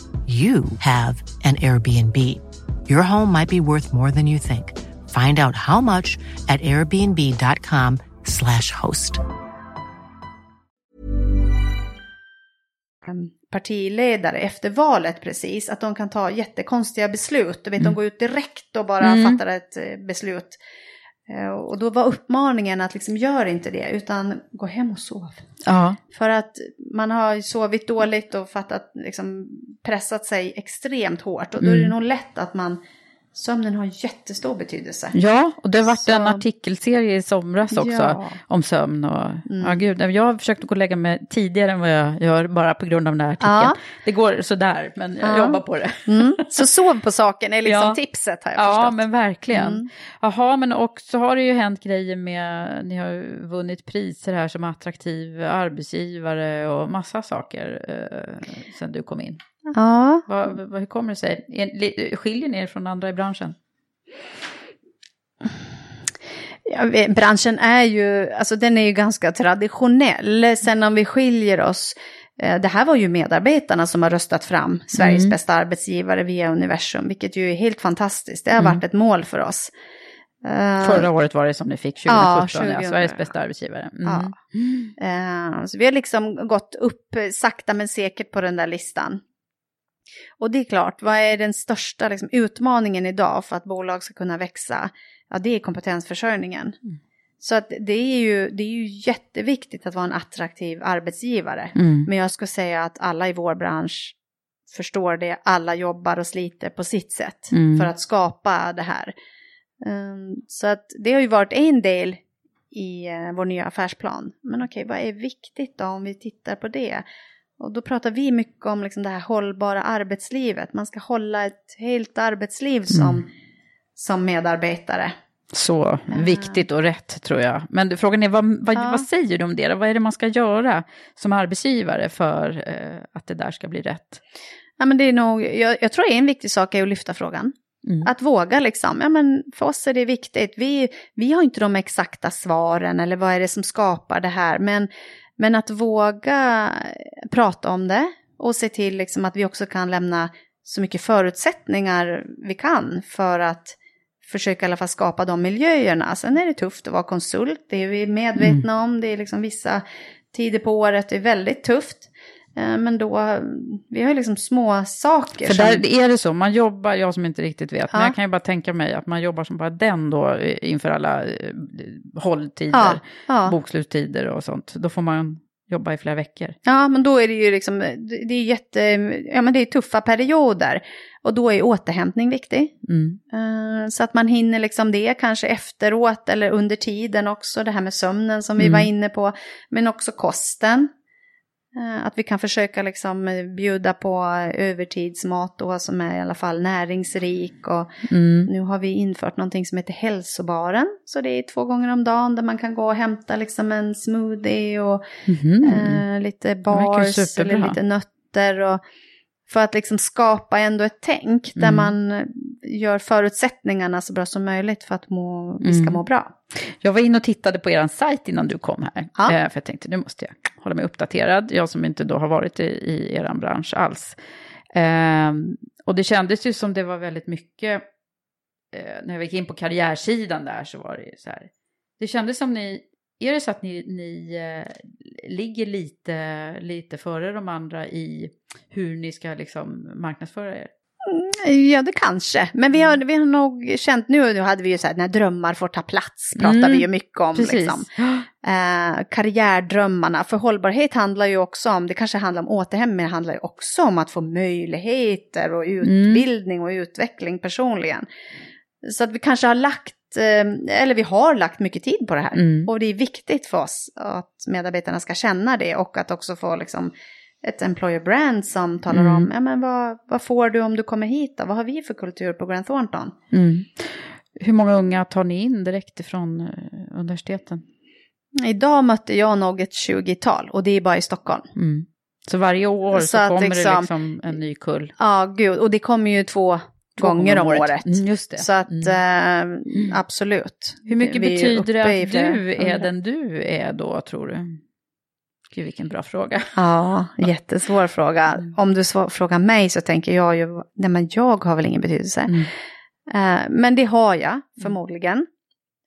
you have an Airbnb. Your home might be worth more than you think. Find out how much at airbnb.com/slash host. partiledare efter valet precis, att de kan ta jättekonstiga beslut. Du vet, Mm. de går ut direkt och bara Mm. fattar ett eh, beslut. Eh, Och då var uppmaningen att liksom gör inte det, utan gå hem och sov. Ja. För att man har sovit dåligt och fattat, liksom, pressat sig extremt hårt. Och då är det Mm. nog lätt att man, sömnen har jättestor betydelse. Ja, och det har varit Så- en artikelserie i somras också Ja. om sömn. Och, Mm. ja, gud, jag har försökt gå och lägga mig tidigare än vad jag gör bara på grund av den här artikeln. Ja. Det går sådär, men jag Ja. jobbar på det. Mm. Så sov på saken är liksom Ja. tipset har jag Ja, förstått. men verkligen. Mm. Jaha, men och så har det ju hänt grejer med, ni har ju vunnit priser här som attraktiv arbetsgivare och massa saker eh, sen du kom in. Ja. Vad, vad, hur kommer det sig? Skiljer ni er från andra i branschen? Ja, branschen är ju, alltså den är ju ganska traditionell. Sen om vi skiljer oss, eh, det här var ju medarbetarna som har röstat fram Sveriges Mm. bästa arbetsgivare via universum, vilket ju är helt fantastiskt. Det har Mm. varit ett mål för oss. Eh, Förra året var det som ni fick, 2017, Ja, ja, 2000. Sveriges bästa arbetsgivare. Mm. Ja. Eh, så vi har liksom gått upp sakta men säkert på den där listan. Och det är klart, vad är den största liksom, utmaningen idag för att bolag ska kunna växa? Ja, det är kompetensförsörjningen. Så att det, är ju, det är ju jätteviktigt att vara en attraktiv arbetsgivare. Mm. Men jag skulle säga att alla i vår bransch förstår det. Alla jobbar och sliter på sitt sätt Mm. för att skapa det här. Um, så att det har ju varit en del i eh, vår nya affärsplan. Men okej, vad är viktigt då om vi tittar på det? Och då pratar vi mycket om liksom det här hållbara arbetslivet. Man ska hålla ett helt arbetsliv som, Mm. som medarbetare. Så viktigt och rätt tror jag. Men frågan är, vad, vad, Ja. vad säger du om det? Vad är det man ska göra som arbetsgivare för eh, att det där ska bli rätt? Ja, men det är nog, jag, jag tror en viktig sak är att lyfta frågan. Mm. Att våga liksom, ja men för oss är det viktigt. Vi, vi har inte de exakta svaren eller vad är det som skapar det här. Men, men att våga prata om det och se till liksom att vi också kan lämna så mycket förutsättningar vi kan för att försöka i alla fall skapa de miljöerna. Sen är det tufft att vara konsult, det är vi medvetna om. Det är liksom vissa tider på året det är väldigt tufft. Eh, Men då, vi har ju liksom små saker. För som- där är det så, man jobbar, jag som inte riktigt vet, men Ja. jag kan ju bara tänka mig att man jobbar som bara den då inför alla eh, hålltider, Ja, ja. bokslutstider och sånt. Då får man jobba i flera veckor. Ja, men då är det ju liksom, det är jätte, ja men det är tuffa perioder. Och då är återhämtning viktig. Mm. Eh, Så att man hinner liksom det kanske efteråt eller under tiden också. Det här med sömnen som vi Mm. var inne på. Men också kosten. Eh, Att vi kan försöka liksom eh, bjuda på övertidsmat då som är i alla fall näringsrik. Och Mm. nu har vi infört någonting som heter hälsobaren. Så det är två gånger om dagen där man kan gå och hämta liksom en smoothie och Mhm. eh, lite bars eller lite nötter. Och, för att liksom skapa ändå ett tänk där Mm. man eh, gör förutsättningarna så bra som möjligt för att må, vi ska Mm. må bra. Jag var inne och tittade på er sajt innan du kom här. Ja. Eh, för jag tänkte, nu måste jag hålla mig uppdaterad. Jag som inte då har varit i, i er bransch alls. Ehm, och det kändes ju som det var väldigt mycket, eh, när jag gick in på karriärsidan där så var det ju så här. Det kändes som ni, är det så att ni, ni eh, ligger lite, lite före de andra i hur ni ska liksom marknadsföra er? Ja, det kanske. Men vi har, vi har nog känt nu, nu hade vi ju så här, när drömmar får ta plats, pratar Mm, vi ju mycket om. Precis. Liksom. Eh, karriärdrömmarna, för hållbarhet handlar ju också om, det kanske handlar om återhämtning, men det handlar ju också om att få möjligheter och utbildning och utveckling personligen. Så att vi kanske har lagt, eh, eller vi har lagt mycket tid på det här. Mm. Och det är viktigt för oss att medarbetarna ska känna det och att också få liksom ett employer brand som talar Mm. om, ja men vad, vad får du om du kommer hit då? Vad har vi för kultur på Grant Thornton? Mm. Hur många unga tar ni in direkt ifrån eh, universiteten? Idag mötte jag nog ett 20-tal och det är bara i Stockholm. Mm. Så varje år så, Så kommer det liksom- liksom en ny kull? Ja, gud, och det kommer ju två, Två gånger om året. Mm, just det. Så att eh, absolut. Hur mycket Vi betyder det att du är den du är då, tror du? Gud, vilken bra fråga. Ja, jättesvår fråga. Mm. Om du frågar mig så tänker jag ju, nej men jag har väl ingen betydelse. Mm. Eh, men det har jag förmodligen.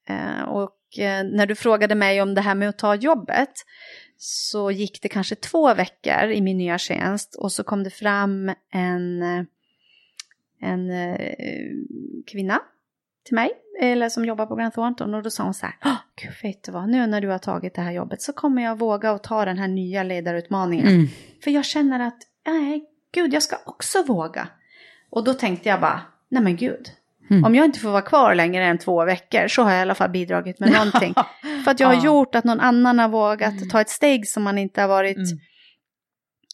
Eh, och eh, när du frågade mig om det här med att ta jobbet så gick det kanske två veckor i min nya tjänst och så kom det fram en, en kvinna till mig, eller som jobbar på Grant Thornton och då sa hon så här, "Åh, Gud, vet du vad, nu när du har tagit det här jobbet så kommer jag våga att ta den här nya ledarutmaningen. Mm. För jag känner att, nej, gud, jag ska också våga. Och då tänkte jag bara, nej men gud, Mm. om jag inte får vara kvar längre än två veckor så har jag i alla fall bidragit med någonting. För att jag har Ja. gjort att någon annan har vågat ta ett steg som man inte har varit. Mm.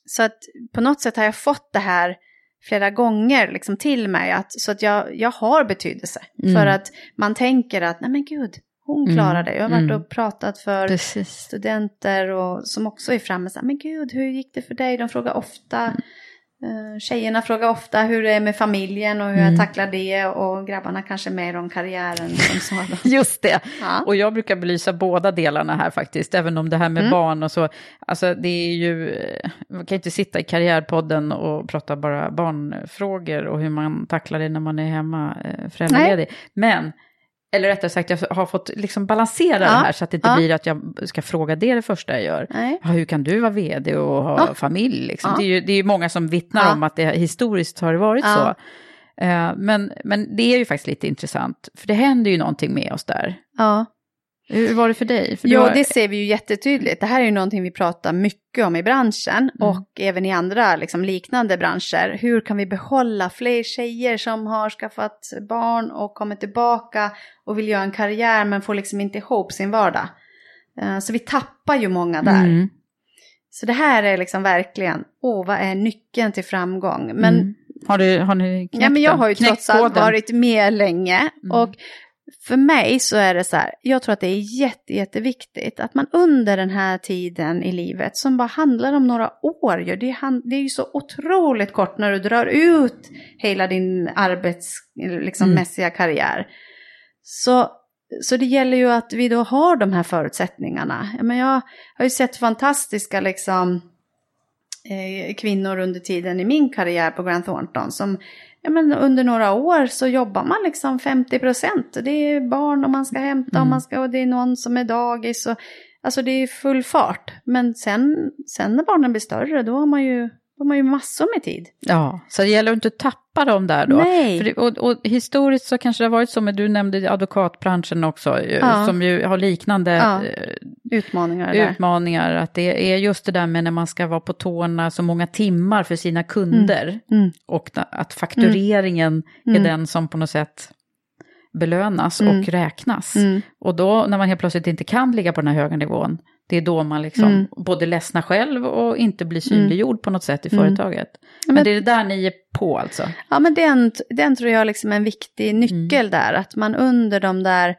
Så att på något sätt har jag fått det här flera gånger liksom till mig. Att, så att jag, jag har betydelse. Mm. För att man tänker att, nej men gud, hon Mm. klarar det. Jag har varit Mm. och pratat för Precis. studenter och som också är framme så men gud, hur gick det för dig? De frågar ofta, eh, tjejerna frågar ofta hur det är med familjen och hur Mm. jag tacklar det och grabbarna kanske mer om karriären som sådan. Just det. Ja. Och jag brukar belysa båda delarna här faktiskt, även om det här med Mm. barn och så. Alltså det är ju, eh, man kan inte sitta i Karriärpodden och prata bara barnfrågor och hur man tacklar det när man är hemma eh, föräldraledig. Men, eller rättare sagt, jag har fått liksom balansera Ja. det här så att det inte Ja. blir att jag ska fråga det det första jag gör. Nej. Hur kan du vara vd och ha Ja. familj? Liksom? Det, är ju, det är ju många som vittnar om att det historiskt har det varit så. Eh, Men, men det är ju faktiskt lite intressant, för det händer ju någonting med oss där. Hur var det för dig? För Jo, har- det ser vi ju jättetydligt. Det här är ju någonting vi pratar mycket om i branschen Mm. och även i andra liksom, liknande branscher. Hur kan vi behålla fler tjejer som har skaffat barn och kommer tillbaka och vill göra en karriär men får liksom inte ihop sin vardag. Eh, Så vi tappar ju många där. Mm. Så det här är liksom verkligen, åh, vad är nyckeln till framgång? Men Mm. Har, du, har ni knäckt Ja, men jag har ju trots allt varit med länge. Mm. Och för mig så är det så här, jag tror att det är jätte, jätteviktigt att man under den här tiden i livet, som bara handlar om några år, ju, det, är, han- det är ju så otroligt kort när du drar ut hela din arbetsmässiga liksom, Mm. karriär. Så, så det gäller ju att vi då har de här förutsättningarna. Ja, men jag har ju sett fantastiska liksom, eh, kvinnor under tiden i min karriär på Grant Thornton som ja, men under några år så jobbar man liksom 50 procent. Det är barn och man ska hämta och, Mm. man ska, och det är någon som är dagis. Och, alltså det är full fart. Men sen, sen när barnen blir större då har man ju, då har man ju massor med tid. Ja, så det gäller att inte tappa dem där då. Nej. Det, och, och historiskt så kanske det har varit så, men du nämnde advokatbranschen också, ju, Ja. som ju har liknande Ja, eh, Utmaningar där. utmaningar. Att det är just det där med när man ska vara på tårna så många timmar för sina kunder. Mm. Och na- att faktureringen är Mm. den som på något sätt belönas Mm. och räknas. Mm. Och då när man helt plötsligt inte kan ligga på den här höga nivån, det är då man liksom Mm. både ledsnar själv och inte blir synliggjord på något sätt i Mm. företaget. Men, Men- det är det där ni är på alltså? Ja, men den, den tror jag liksom är en viktig nyckel Mm. där. Att man under de där,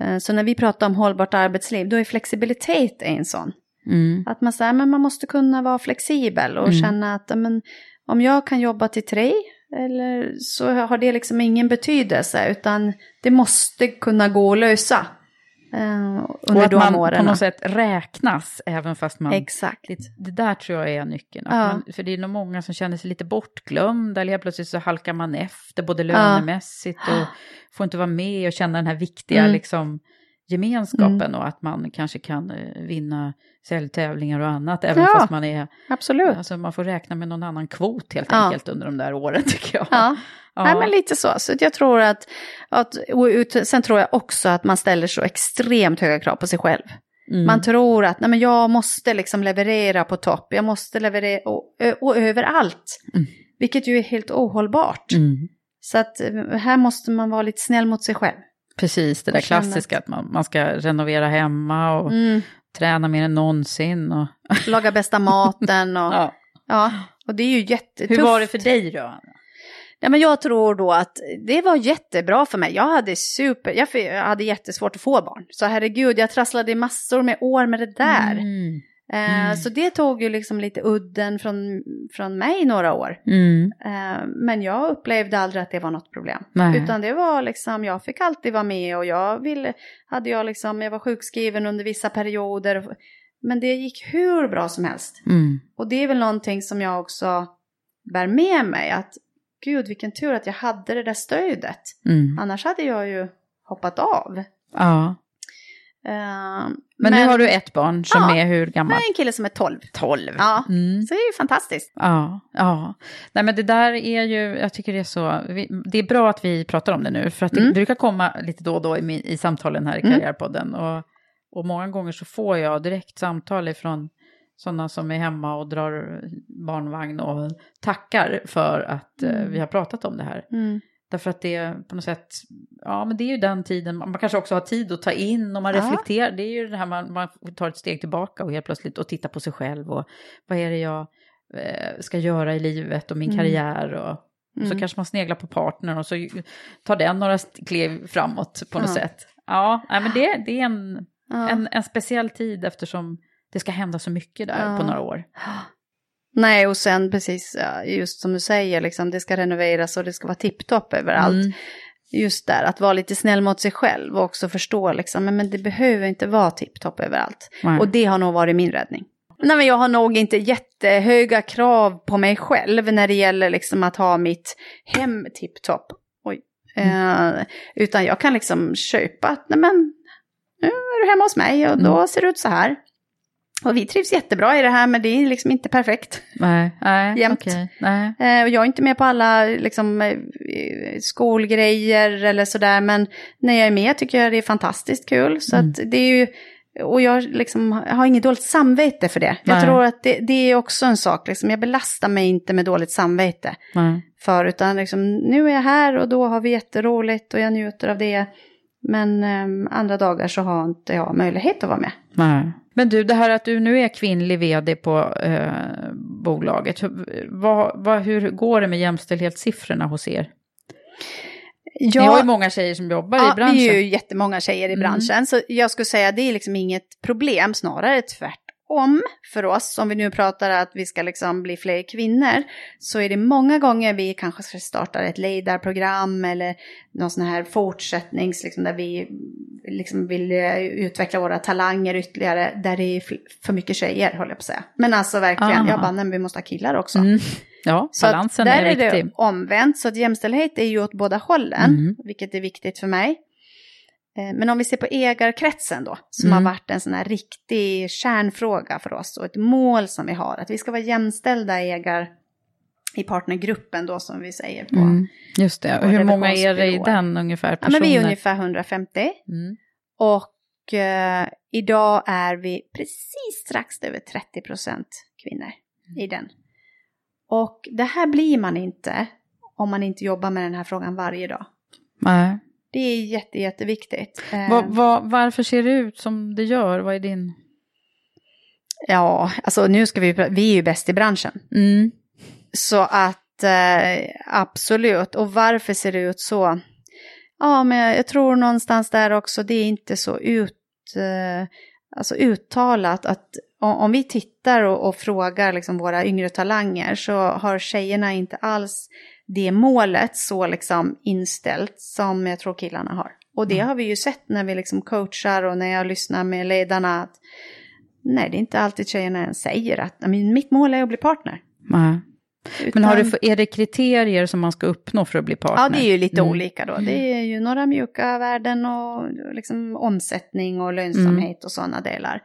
eh, så när vi pratar om hållbart arbetsliv, då är flexibilitet en sån. Mm. Att man säger, men man måste kunna vara flexibel och Mm. känna att men, om jag kan jobba till tre, eller så har det liksom ingen betydelse, utan det måste kunna gå att lösa. Eh, Och att man åren. på något sätt räknas, även fast man... Exakt. Det, det där tror jag är nyckeln. Ja. man, för det är nog många som känner sig lite bortglömda, eller helt plötsligt så halkar man efter, både lönemässigt och får inte vara med och känna den här viktiga Mm. liksom, gemenskapen Mm. och att man kanske kan eh, vinna säljtävlingar och annat, även Ja, fast man är... Absolut. Alltså man får räkna med någon annan kvot helt Ja. enkelt under de där åren tycker jag. Ja. Nej, men lite så. Så jag tror att, att sen tror jag också att man ställer så extremt höga krav på sig själv. Mm. Man tror att nej, men jag måste liksom leverera på topp, jag måste leverera och, och överallt. Mm. Vilket ju är helt ohållbart. Mm. Så att eh, här måste man vara lite snäll mot sig själv. Precis, det där klassiska att man, man ska renovera hemma och Mm. träna mer än någonsin. Och, Laga bästa maten och ja. ja. och det är ju jättetufft. Hur var det för dig då? Anna? Ja, men jag tror då att det var jättebra för mig. Jag hade super, jag hade jättesvårt att få barn. Så herregud, jag trasslade i massor med år med det där. Mm. Eh, Mm. Så det tog ju liksom lite udden från, från mig några år. Mm. Eh, Men jag upplevde aldrig att det var något problem. Nej. Utan det var liksom, jag fick alltid vara med och jag ville, hade jag liksom, jag var sjukskriven under vissa perioder. Men det gick hur bra som helst. Mm. Och det är väl någonting som jag också bär med mig. Att gud vilken tur att jag hade det där stödet. Mm. Annars hade jag ju hoppat av. Ja. Eh, Men, nu har du ett barn som Ja. är hur gammal? har en kille som är 12. 12. Ja, Mm. så det är ju fantastiskt. Ja, ja. Nej men det där är ju, jag tycker det är så, vi, det är bra att vi pratar om det nu, för att det Mm. brukar komma lite då och då i, i samtalen här i Mm. Karriärpodden. Och, och många gånger så får jag direkt samtal ifrån sådana som är hemma och drar barnvagn och tackar för att eh, Mm. vi har pratat om det här. Mm. Därför att det är på något sätt, ja men det är ju den tiden, man kanske också har tid att ta in och man Ja. reflekterar. Det är ju det här man, man tar ett steg tillbaka och helt plötsligt och tittar på sig själv och vad är det jag eh, ska göra i livet och min Mm. karriär och, och så Mm. kanske man sneglar på partnern och så tar den några kliv framåt på något Ja. sätt. Ja, men det, det är en, Ja. en, en speciell tid eftersom det ska hända så mycket där Ja. på några år. Nej, och sen precis, just som du säger, liksom, det ska renoveras och det ska vara tipptopp överallt. Mm. Just där, att vara lite snäll mot sig själv och också förstå liksom, men, men det behöver inte vara tipptopp överallt. Nej. Och det har nog varit min räddning. Nej, men jag har nog inte jättehöga krav på mig själv när det gäller liksom att ha mitt hem tipptopp. Mm. Eh, utan jag kan liksom köpa nej men, nu är du hemma hos mig och då Mm. ser det ut så här. Och vi trivs jättebra i det här, men det är liksom inte perfekt. Nej, nej, Jämt. okej. Nej. Eh, och jag är inte med på alla liksom, eh, skolgrejer eller sådär, men när jag är med tycker jag det är fantastiskt kul. Så Mm. det är ju, och jag liksom har inget dåligt samvete för det. Jag Nej. tror att det, det är också en sak, liksom, jag belastar mig inte med dåligt samvete Nej. för, utan liksom, nu är jag här och då har vi jätteroligt och jag njuter av det. Men eh, andra dagar så har inte jag möjlighet att vara med. Nej. Men du, det här att du nu är kvinnlig vd på eh, bolaget, hur, vad, vad, hur går det med jämställdhetssiffrorna hos er? Ja, Ni har ju många tjejer som jobbar i Ja, branschen. vi är ju jättemånga tjejer i Mm. branschen. Så jag skulle säga att det är liksom inget problem, snarare tvärtom för oss. Om vi nu pratar att vi ska liksom bli fler kvinnor, så är det många gånger vi kanske ska starta ett ledarprogram eller någon sån här fortsättnings, liksom, där vi liksom vill eh, utveckla våra talanger ytterligare, där det är för mycket tjejer, håller jag på att säga. Men alltså verkligen, Aha. jag bara, nej, men vi måste ha killar också. Mm. Ja, Så balansen där är är viktig. det omvänt, så att jämställdhet är ju åt båda hållen, Mm. vilket är viktigt för mig. Eh, Men om vi ser på ägarkretsen då, som Mm. har varit en sån här riktig kärnfråga för oss och ett mål som vi har, att vi ska vara jämställda ägar i partnergruppen då som vi säger på. Mm. Just det, och hur många är det i den ungefär? Ja, men vi är ungefär 150 Mm. och eh, idag är vi precis strax över 30 procent kvinnor i den. Och det här blir man inte om man inte jobbar med den här frågan varje dag. Nej. Det är jätte, jätteviktigt. Eh, Vad- vad- varför ser det ut som det gör? Vad är din... Ja, alltså nu ska vi, vi är ju bäst i branschen. Mm. Så att eh, absolut, och varför ser det ut så? Ja, men jag, jag tror någonstans där också, det är inte så ut, eh, alltså uttalat att om, om vi tittar och, och frågar liksom våra yngre talanger så har tjejerna inte alls det målet så liksom inställt som jag tror killarna har. Och det har vi ju sett när vi liksom coachar och när jag lyssnar med ledarna att nej, det är inte alltid tjejerna ens säger att "Nej, men mitt mål är att bli partner. Nej. Men har Utan- du, är det kriterier som man ska uppnå för att bli partner? Ja, det är ju lite Mm. olika då. Det är ju några mjuka värden och liksom omsättning och lönsamhet och sådana delar.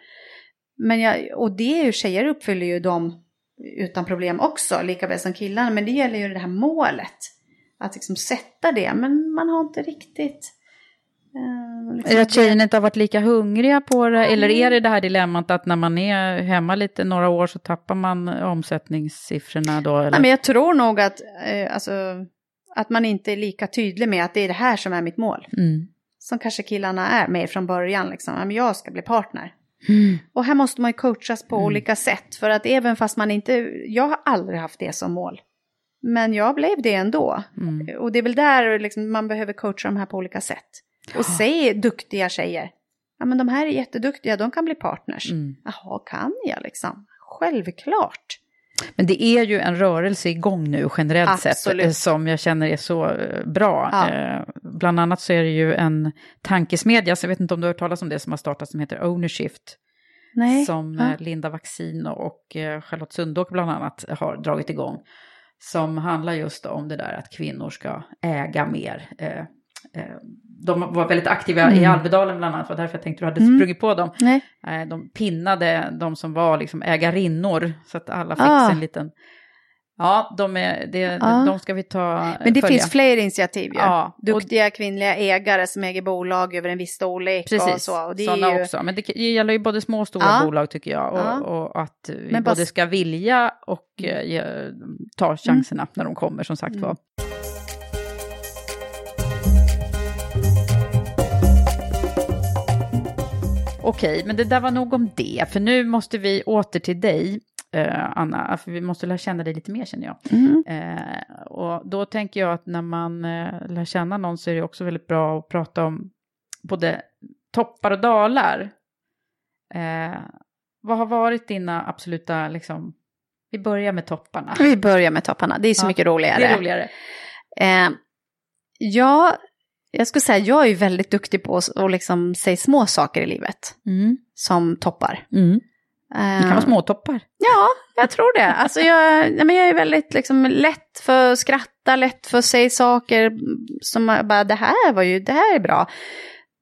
Men jag, och det är ju, tjejer uppfyller ju dem utan problem också, lika väl som killarna. Men det gäller ju det här målet. Att liksom sätta det, men man har inte riktigt... eh, liksom att tjejerna inte har varit lika hungriga på det? Eller är det det här dilemmat att när man är hemma lite några år så tappar man omsättningssiffrorna då? Eller? Nej, men jag tror nog att, eh, alltså, att man inte är lika tydlig med att det är det här som är mitt mål. Mm. Som kanske killarna är med från början, liksom. Men Jag ska bli partner. Mm. Och här måste man ju coachas på olika sätt. För att även fast man inte, jag har aldrig haft det som mål. Men jag blev det ändå. Mm. Och det är väl där liksom, man behöver coacha de här på olika sätt. Och se duktiga tjejer. Ja men de här är jätteduktiga, de kan bli partners. Mm. Jaha, kan jag liksom? Självklart. Men det är ju en rörelse igång nu generellt sett Absolut. eh, som jag känner är så eh, bra. Ja. Eh, Bland annat så är det ju en tankesmedja, så jag vet inte om du har hört talas om det, som har startat som heter Ownershift. Nej. Som Ja. Linda Vaccin och Charlotte Sundåk bland annat har dragit igång. Som handlar just om det där att kvinnor ska äga mer. Eh, De var väldigt aktiva i Mm. Alvedalen bland annat, var därför jag tänkte du hade Mm. sprungit på dem. Nej. Eh, De pinnade de som var liksom ägarinnor, så att alla fick Ah. sin liten... Ja, de, är, det, Ja. de ska vi ta Men det följa. finns fler initiativ ju. Ja, och- Duktiga kvinnliga ägare som äger bolag över en viss storlek och Precis, så. Och det är sådana ju... också. Men det, det gäller ju både små och stora Ja. bolag tycker jag. Och, Ja. och att vi Men både ska vilja och eh, ta chanserna när de kommer som sagt Mm. Okej, men det där var nog om det. För nu måste vi åter till dig, eh, Anna. För vi måste lära känna dig lite mer känner jag. Mm. Eh, och då tänker jag att när man eh, lär känna någon så är det också väldigt bra att prata om både toppar och dalar. Eh, vad har varit dina absoluta, liksom, vi börjar med topparna. Vi börjar med topparna, det är så Ja, mycket roligare. Det är roligare. Eh, ja, jag skulle säga jag är väldigt duktig på att liksom säga små saker i livet Mm. som toppar. Mm. Eh, Det kan vara småtoppar. Ja, jag tror det. Alltså jag, men jag är väldigt liksom, lätt för att skratta, lätt för att säga saker som bara, det här var ju, det här är bra.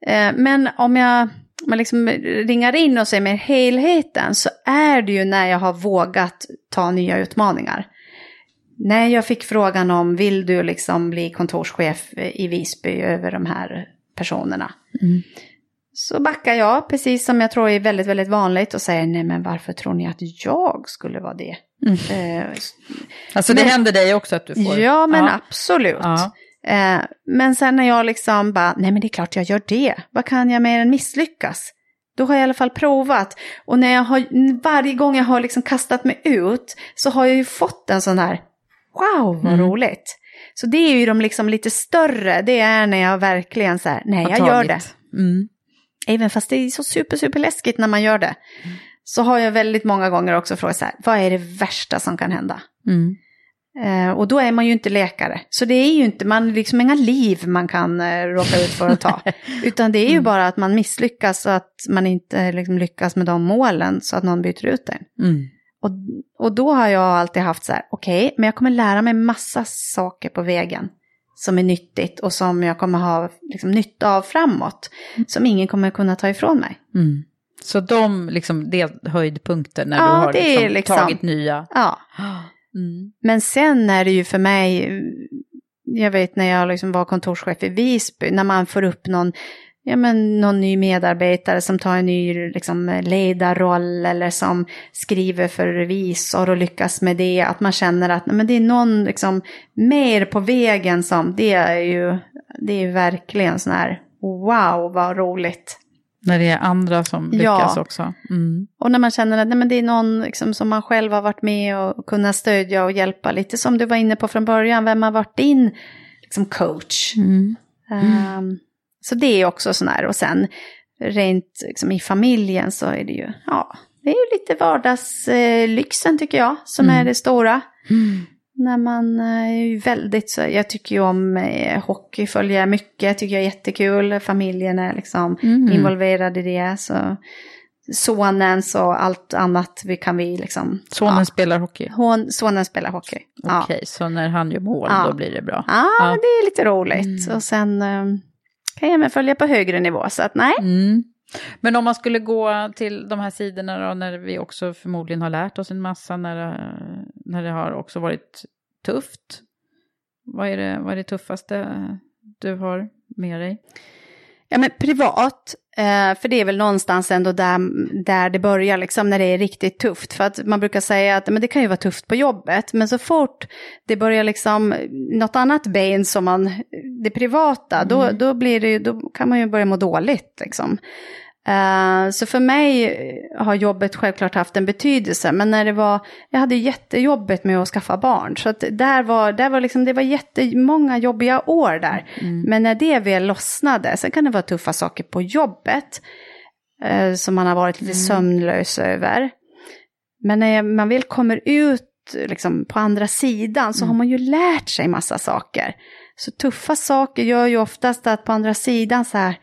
Eh, men om jag, jag liksom ringar in och säger med helheten så är det ju när jag har vågat ta nya utmaningar. När jag fick frågan om, vill du liksom bli kontorschef i Visby över de här personerna? Mm. Så backar jag, precis som jag tror är väldigt, väldigt vanligt, och säger nej men varför tror ni att jag skulle vara det? Eh, Alltså det Men- händer dig också att du får... ja men absolut. Ja. Eh, men sen när jag liksom bara, nej men det är klart jag gör det. Vad kan jag mer än misslyckas? Då har jag i alla fall provat. Och när jag har, varje gång jag har liksom kastat mig ut så har jag ju fått en sån här, wow vad Mm. roligt. Så det är ju de liksom lite större, det är när jag verkligen så här, nej jag gör det. Mm. Även fast det är så super, super läskigt när man gör det. Så har jag väldigt många gånger också frågat så här, vad är det värsta som kan hända? Mm. Eh, och då är man ju inte läkare. Så det är ju inte, man liksom inga liv man kan eh, råka ut för att ta. Utan det är ju Mm. bara att man misslyckas och att man inte liksom, lyckas med de målen så att någon byter ut en. Mm. Och, och då har jag alltid haft så här, okej, men jag kommer lära mig massa saker på vägen. Som är nyttigt och som jag kommer ha liksom, nytta av framåt. Som ingen kommer kunna ta ifrån mig. Mm. Så de, liksom, det är höjdpunkter när Ja, du har liksom, liksom- tagit nya... Ja. Mm. Men sen är det ju för mig, jag vet när jag liksom var kontorschef i Visby, när man får upp någon, ja, men någon ny medarbetare som tar en ny liksom, ledarroll eller som skriver för revisor och lyckas med det, att man känner att men det är någon liksom, mer på vägen som, det är ju, det är verkligen sån här, wow vad roligt. När det är andra som lyckas Ja. också. Mm. Och när man känner att nej, men det är någon liksom, som man själv har varit med och kunnat stödja och hjälpa. Lite som du var inne på från början, vem har varit din liksom, coach? Mm. Ehm, så det är också sån här. Och sen rent liksom, i familjen så är det ju, ja, det är ju lite vardagslyxen tycker jag som Mm. är det stora. När man eh, är ju väldigt så, jag tycker ju om eh, hockey, följer jag mycket, tycker jag är jättekul. Familjen är liksom Mm. involverad i det. Så sonens och allt annat vi kan vi liksom... Sonen ja. spelar hockey? Hon, sonen spelar hockey. Okej, okay, så när han gör mål Ja. då blir det bra? Ja, Ja. det är lite roligt. Och sen eh, kan jag även följa på högre nivå, så att nej. Mm. Men om man skulle gå till de här sidorna då, när vi också förmodligen har lärt oss en massa, när det, när det har också varit tufft. Vad är det, vad är det tuffaste du har med dig? Ja, men privat, eh, för det är väl någonstans ändå där, där det börjar, liksom, när det är riktigt tufft. För att man brukar säga att men det kan ju vara tufft på jobbet, men så fort det börjar liksom något annat ben som man, det privata, då, då, blir det, då kan man ju börja må dåligt. Liksom. Eh, så för mig har jobbet självklart haft en betydelse, men när det var, jag hade jättejobbet med att skaffa barn, så att där var, där var liksom, det var jättemånga jobbiga år där. Men när det väl lossnade, sen kan det vara tuffa saker på jobbet, eh, som man har varit lite sömnlös över. Men när man väl kommer ut liksom, på andra sidan så har man ju lärt sig massa saker. Så tuffa saker gör ju oftast att på andra sidan så här,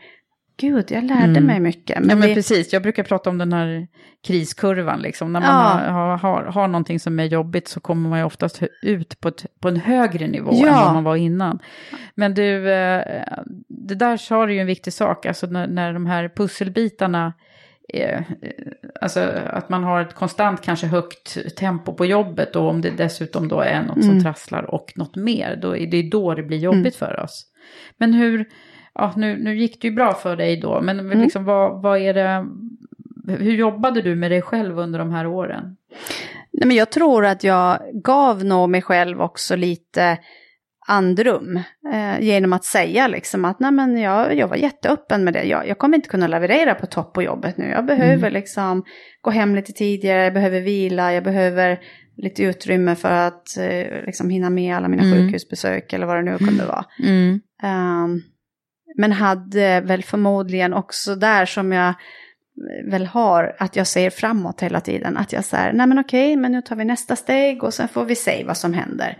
gud, jag lärde Mm. mig mycket. Men, ja, men det- precis, jag brukar prata om den här kriskurvan, liksom. när man Ja. har, har, har, någonting som är jobbigt så kommer man ju oftast ut på, ett, på en högre nivå än Ja. vad man var innan. Men du, eh, det där sa du ju en viktig sak, alltså när, när de här pusselbitarna, eh, eh, alltså att man har ett konstant kanske högt tempo på jobbet och om det dessutom då är något som Mm. trasslar och något mer, då är det då det blir jobbigt för oss. Men hur, ja, nu, nu gick det ju bra för dig då, men Mm. liksom, vad, vad är det, hur jobbade du med dig själv under de här åren? Nej, men jag tror att jag gav nog mig själv också lite andrum eh, genom att säga liksom att nej men jag, jag var jätteöppen med det. Jag, jag kommer inte kunna leverera på topp på jobbet nu. Jag behöver liksom gå hem lite tidigare, jag behöver vila, jag behöver lite utrymme för att eh, liksom hinna med alla mina Mm. sjukhusbesök eller vad det nu kunde vara. Ehm, men hade väl förmodligen också där som jag väl har, att jag ser framåt hela tiden. Att jag säger, nej men okej, men nu tar vi nästa steg och sen får vi se vad som händer.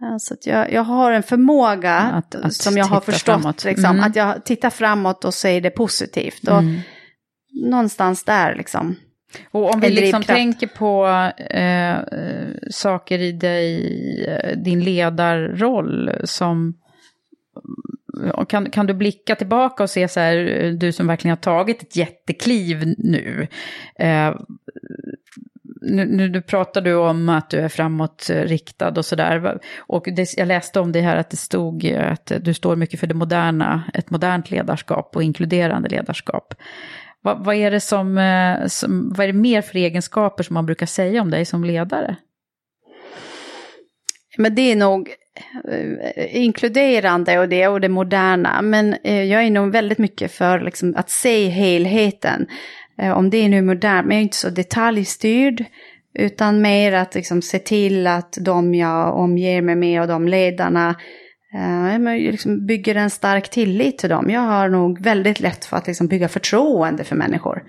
Ja, Så att jag, jag har en förmåga Att- att som jag har förstått, framåt. liksom, Mm. att jag tittar framåt och säger det positivt. Och Mm. någonstans där liksom. Och om vi liksom tänker på eh, eh, saker i dig, eh, din ledarroll som... Kan, kan du blicka tillbaka och se så här, du som verkligen har tagit ett jättekliv nu. Eh, nu, nu, nu pratar du om att du är framåtriktad eh, och sådär. Och det, jag läste om det här att det stod eh, att du står mycket för det moderna, ett modernt ledarskap och inkluderande ledarskap. Vad, vad är det som, eh, som, vad är det mer för egenskaper som man brukar säga om dig som ledare? Men det är nog inkluderande och det och det moderna. Men eh, jag är nog väldigt mycket för liksom, att se helheten. Eh, om det är nu modernt, men jag är inte så detaljstyrd. Utan mer att liksom, se till att de jag omger mig med och de ledarna eh, liksom, bygger en stark tillit till dem. Jag har nog väldigt lätt för att liksom, bygga förtroende för människor.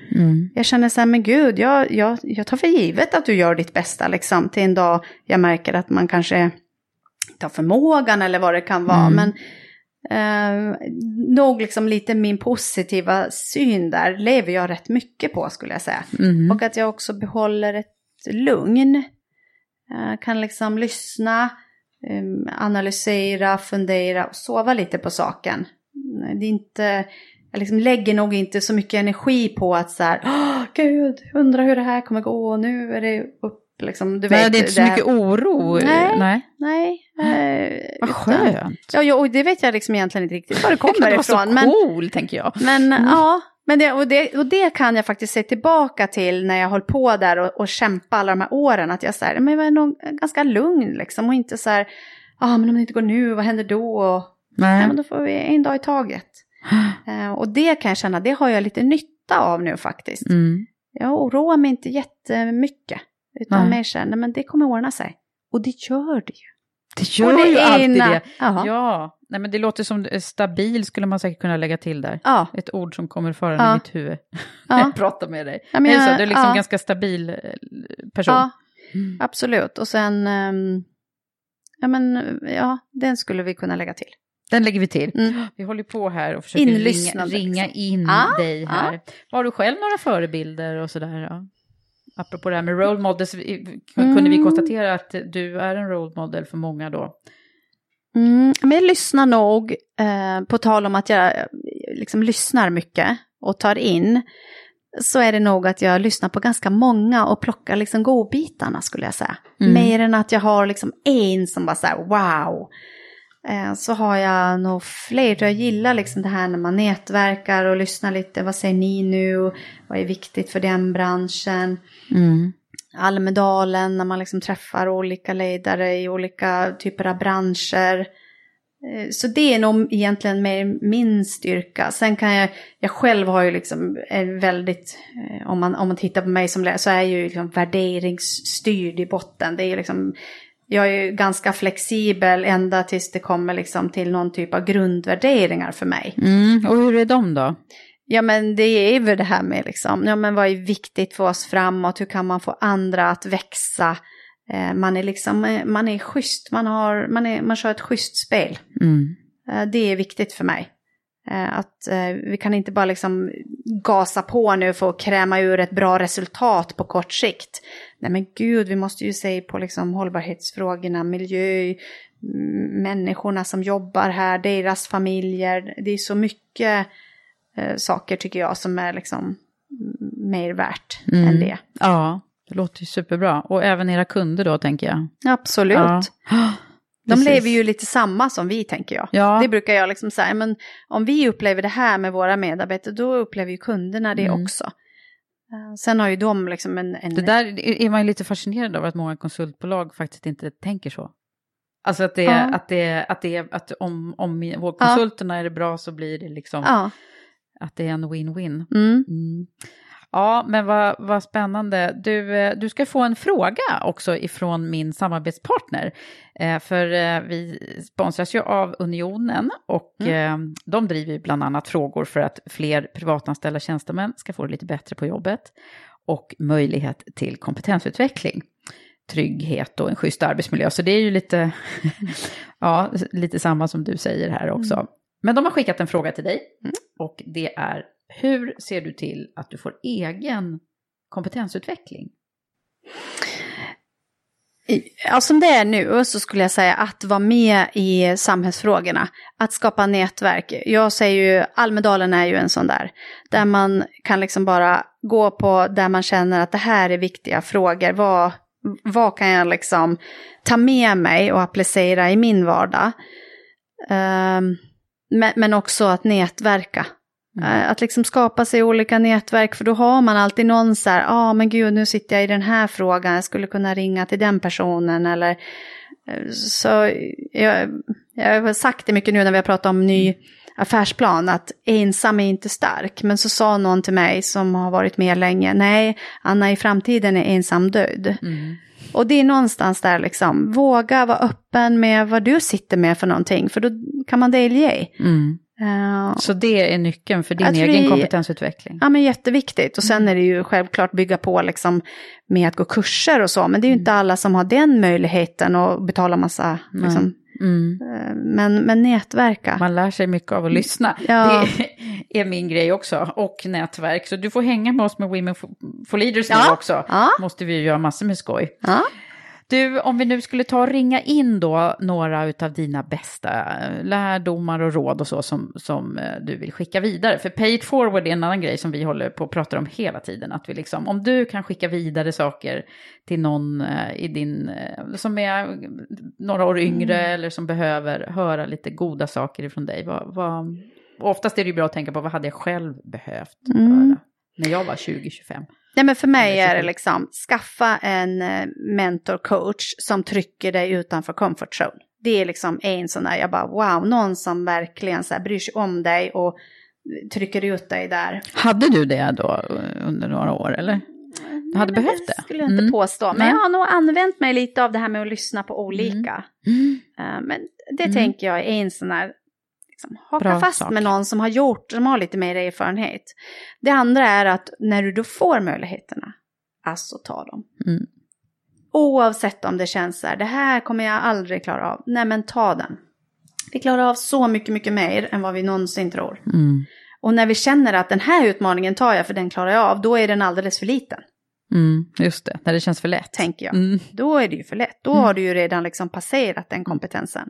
Jag känner så här, men gud, jag, jag, jag tar för givet att du gör ditt bästa liksom, till en dag jag märker att man kanske inte har förmågan eller vad det kan vara. Men eh, nog liksom lite min positiva syn där lever jag rätt mycket på skulle jag säga. Och att jag också behåller ett lugn. Jag kan liksom lyssna, eh, analysera, fundera och sova lite på saken. Det är inte, jag liksom lägger nog inte så mycket energi på att så här, åh gud, undrar hur det här kommer gå, nu är det upp, liksom, du Nej, vet. det är inte så här- mycket oro. Nej. Nej. Nej. Eh, Vad utan- skönt. Ja, ja, och det vet jag liksom egentligen inte riktigt var det Det kommer så ifrån. Men, cool, tänker jag. men ja, men det, och, det, och det kan jag faktiskt se tillbaka till när jag höll på där och, och kämpa alla de här åren. Att jag så här, men jag var nog ganska lugn liksom och inte så här, ja ah, men om det inte går nu, vad händer då? Och, Nej. Nej, men då får vi en dag i taget. Eh, och det kan jag känna, det har jag lite nytta av nu faktiskt. Mm. Jag oroar mig inte jättemycket. Utan Nej. mer känner, men det kommer ordna sig. Och det gör det ju. Det gör det ju alltid ena- det. Ja. Ja, nej, men det låter som eh, stabil skulle man säkert kunna lägga till där. Ja. Ett ord som kommer före Ja. mitt huvud när Ja. jag pratar med dig. Ja, men är det så? jag- Du är liksom ja. ganska stabil eh, person. Ja, absolut. Och sen, ehm, ja men, ja, den skulle vi kunna lägga till. Den lägger vi till. Mm. Vi håller på här och försöker ringa, ringa liksom. in Ja, dig här. ja. Har du själv några förebilder och sådär? Ja? Apropå det här med role models, vi- kunde vi Mm. konstatera att du är en role model för många då? Mm, men jag lyssnar nog, eh, på tal om att jag eh, liksom lyssnar mycket och tar in, så är det nog att jag lyssnar på ganska många och plockar liksom godbitarna skulle jag säga. Mm. Mer än att jag har liksom en som bara så här wow. Eh, så har jag nog fler, jag gillar liksom det här när man nätverkar och lyssnar lite, vad säger ni nu, vad är viktigt för den branschen. Mm. Almedalen när man liksom träffar olika ledare i olika typer av branscher. Eh, Så det är nog egentligen mer min styrka. Sen kan jag, jag själv har ju liksom en väldigt, eh, om man, om man tittar på mig som lärare så är jag ju liksom värderingsstyrd i botten. Det är ju liksom, jag är ju ganska flexibel ända tills det kommer liksom till någon typ av grundvärderingar för mig. Mm. Och hur är de då? Ja men det är väl det här med liksom, ja men vad är viktigt för oss framåt, hur kan man få andra att växa? Eh, man är liksom, eh, man är schysst, man, har, man, är, man kör ett schysst spel. Mm. Eh, det är viktigt för mig. Eh, att eh, vi kan inte bara liksom gasa på nu för att kräma ur ett bra resultat på kort sikt. Nej men gud, vi måste ju se på liksom hållbarhetsfrågorna, miljö, människorna som jobbar här, deras familjer. Det är så mycket eh, saker tycker jag som är liksom mer värt Mm. än det. Ja, det låter ju superbra. Och även era kunder då, tänker jag. Absolut. Ja. De Precis. lever ju lite samma som vi tänker jag. Ja. Det brukar jag liksom säga, men om vi upplever det här med våra medarbetare, då upplever ju kunderna det Mm. också. Eh, Sen har ju de liksom en... en Det där är man ju lite fascinerad av att många konsultbolag faktiskt inte tänker så. Alltså att det, Ja. att det, att det, att om, om vår konsulterna är det bra så blir det liksom Ja. att det är en win-win. Mm. Mm. Ja, men vad, vad spännande. Du, eh, du ska få en fråga också ifrån min samarbetspartner. Eh, för eh, vi sponsras ju av Unionen och eh, de driver ju bland annat frågor för att fler privatanställda tjänstemän ska få det lite bättre på jobbet och möjlighet till kompetensutveckling trygghet och en schysst arbetsmiljö. Så det är ju lite, ja, lite samma som du säger här också. Men de har skickat en fråga till dig och det är hur ser du till att du får egen kompetensutveckling? Ja, alltså som det är nu så skulle jag säga att vara med i samhällsfrågorna. Att skapa nätverk. Jag säger ju, Almedalen är ju en sån där. Där man kan liksom bara gå på där man känner att det här är viktiga frågor. Vad, vad kan jag liksom ta med mig och applicera i min vardag? Ehm, men, men också att nätverka. Eh, Att liksom skapa sig olika nätverk, för då har man alltid någon så här, ja ah, men gud nu sitter jag i den här frågan, jag skulle kunna ringa till den personen eller eh, så jag, jag har sagt det mycket nu när vi har pratat om ny affärsplan, att ensam är inte stark. Men så sa någon till mig som har varit med länge, nej, Anna i framtiden är ensam död. Och det är någonstans där liksom, våga vara öppen med vad du sitter med för någonting, för då kan man delge. Mm. Så det är nyckeln för din egen det- kompetensutveckling? Ja men jätteviktigt och sen är det ju självklart bygga på liksom med att gå kurser och så men det är ju inte alla som har den möjligheten och betala massa liksom, Mm. eh, men, men nätverka. Man lär sig mycket av att lyssna. Ja. Det är min grej också. Och nätverk. Så du får hänga med oss med Women for Leaders nu Ja. också. Ja. Måste vi ju göra massor med skoj. Du, om vi nu skulle ta och ringa in då några av dina bästa eh, lärdomar och råd och så som, som eh, du vill skicka vidare. För pay it forward är en annan grej som vi håller på att prata om hela tiden. Att vi liksom, om du kan skicka vidare saker till någon eh, i din, som är några år yngre eller som behöver höra lite goda saker ifrån dig. Vad, vad, och oftast är det ju bra att tänka på vad hade jag själv behövt höra när jag var 20-25. Nej men för mig är det 27. liksom, skaffa en eh, mentor-coach som trycker dig utanför comfort zone. Det är liksom en sån där, jag bara wow, någon som verkligen så här bryr sig om dig och trycker ut dig där. Hade du det då eh, under några år eller? Du hade Nej, behövt det? Det skulle jag inte Mm. påstå, men jag har nog använt mig lite av det här med att lyssna på olika. Mm. Eh, Men det Mm. tänker jag är en sån här, liksom, haka Bra fast sak. med någon som har gjort, som har lite mer erfarenhet. Det andra är att när du då får möjligheterna, alltså ta dem. Mm. Oavsett om det känns så här, det här kommer jag aldrig klara av, nej men ta den. Vi klarar av så mycket, mycket mer än vad vi någonsin tror. Mm. Och när vi känner att den här utmaningen tar jag för den klarar jag av, då är den alldeles för liten. Mm, just det, när det känns för lätt. Tänker jag. Mm. Då är det ju för lätt. Då Mm. har du ju redan liksom passerat den kompetensen.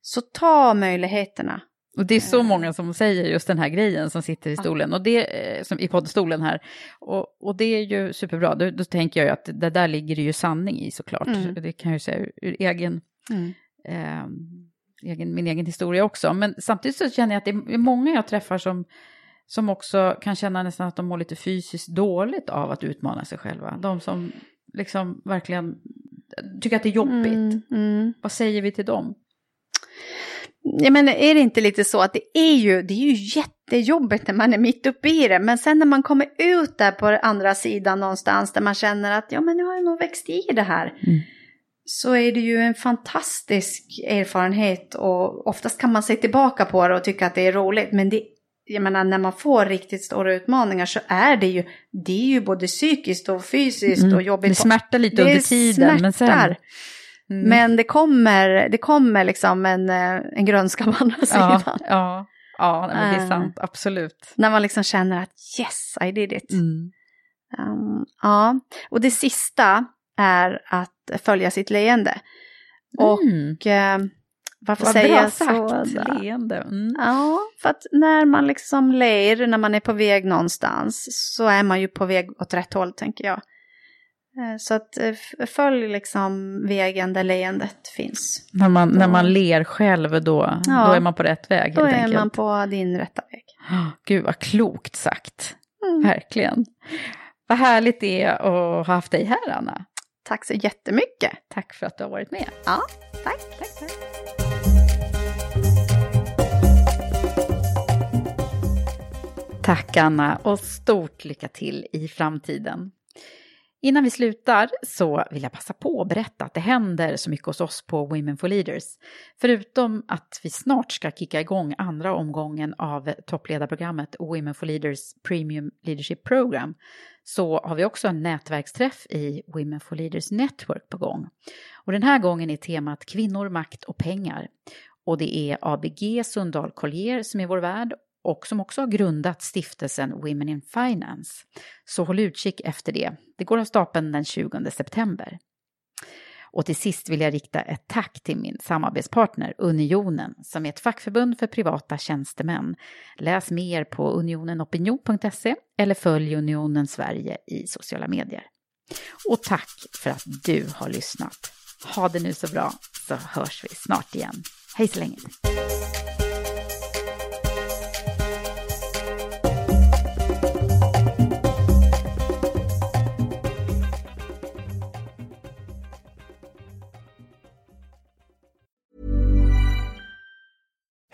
Så ta möjligheterna. Och det är så Eh. många som säger just den här grejen som sitter i stolen, och det, eh, som i poddstolen här. Och, och det är ju superbra, då, då tänker jag ju att det där ligger det ju sanning i såklart. Mm. Det kan jag ju säga ur, ur egen, Mm. eh, egen, min egen historia också. Men samtidigt så känner jag att det är många jag träffar som, som också kan känna nästan att de mår lite fysiskt dåligt av att utmana sig själva. De som liksom verkligen tycker att det är jobbigt. Mm, mm. Vad säger vi till dem? Ja, men är det inte lite så att det är ju, det är ju jättejobbigt när man är mitt uppe i det, men sen när man kommer ut där på andra sidan någonstans där man känner att ja men nu har jag nog växt i det här, Mm. så är det ju en fantastisk erfarenhet och oftast kan man se tillbaka på det och tycka att det är roligt, men det, jag menar när man får riktigt stora utmaningar så är det ju, det är ju både psykiskt och fysiskt Mm. och jobbigt. Det smärtar lite Det under tiden, men sen... Mm. Men det kommer, det kommer liksom en, eh, en grönska på andra sidan. Ja, ja, ja men det är Eh. sant, absolut. När man liksom känner att yes, I did it. Mm. Um, ja, och det sista är att följa sitt leende. Och Mm. eh, varför Vad säger jag så? leende. Mm. Ja, för att när man liksom ler, när man är på väg någonstans, så är man ju på väg åt rätt håll, tänker jag. Eh, Så att eh, följ liksom vägen där leendet finns. När, man, när Då- man ler själv då, Ja. då är man på rätt väg Då helt är enkelt. man på din rätta väg. Ah, Gud vad klokt sagt, Mm. verkligen. Vad härligt det är att ha haft dig här Anna. Tack så jättemycket. Tack för att du har varit med. Ja, tack. tack, tack. Tack Anna och stort lycka till i framtiden. Innan vi slutar så vill jag passa på att berätta att det händer så mycket hos oss på Women for Leaders. Förutom att vi snart ska kicka igång andra omgången av toppledarprogrammet Women for Leaders Premium Leadership Program så har vi också en nätverksträff i Women for Leaders Network på gång. Och den här gången är temat kvinnor, makt och pengar. Och det är ABG Sundahl Collier som är vår värd och som också har grundat stiftelsen Women in Finance. Så håll utkik efter det. Det går av stapeln den 20 september. Och till sist vill jag rikta ett tack till min samarbetspartner Unionen som är ett fackförbund för privata tjänstemän. Läs mer på unionenopinion.se eller följ Unionen Sverige i sociala medier. Och tack för att du har lyssnat. Ha det nu så bra så hörs vi snart igen. Hej så länge!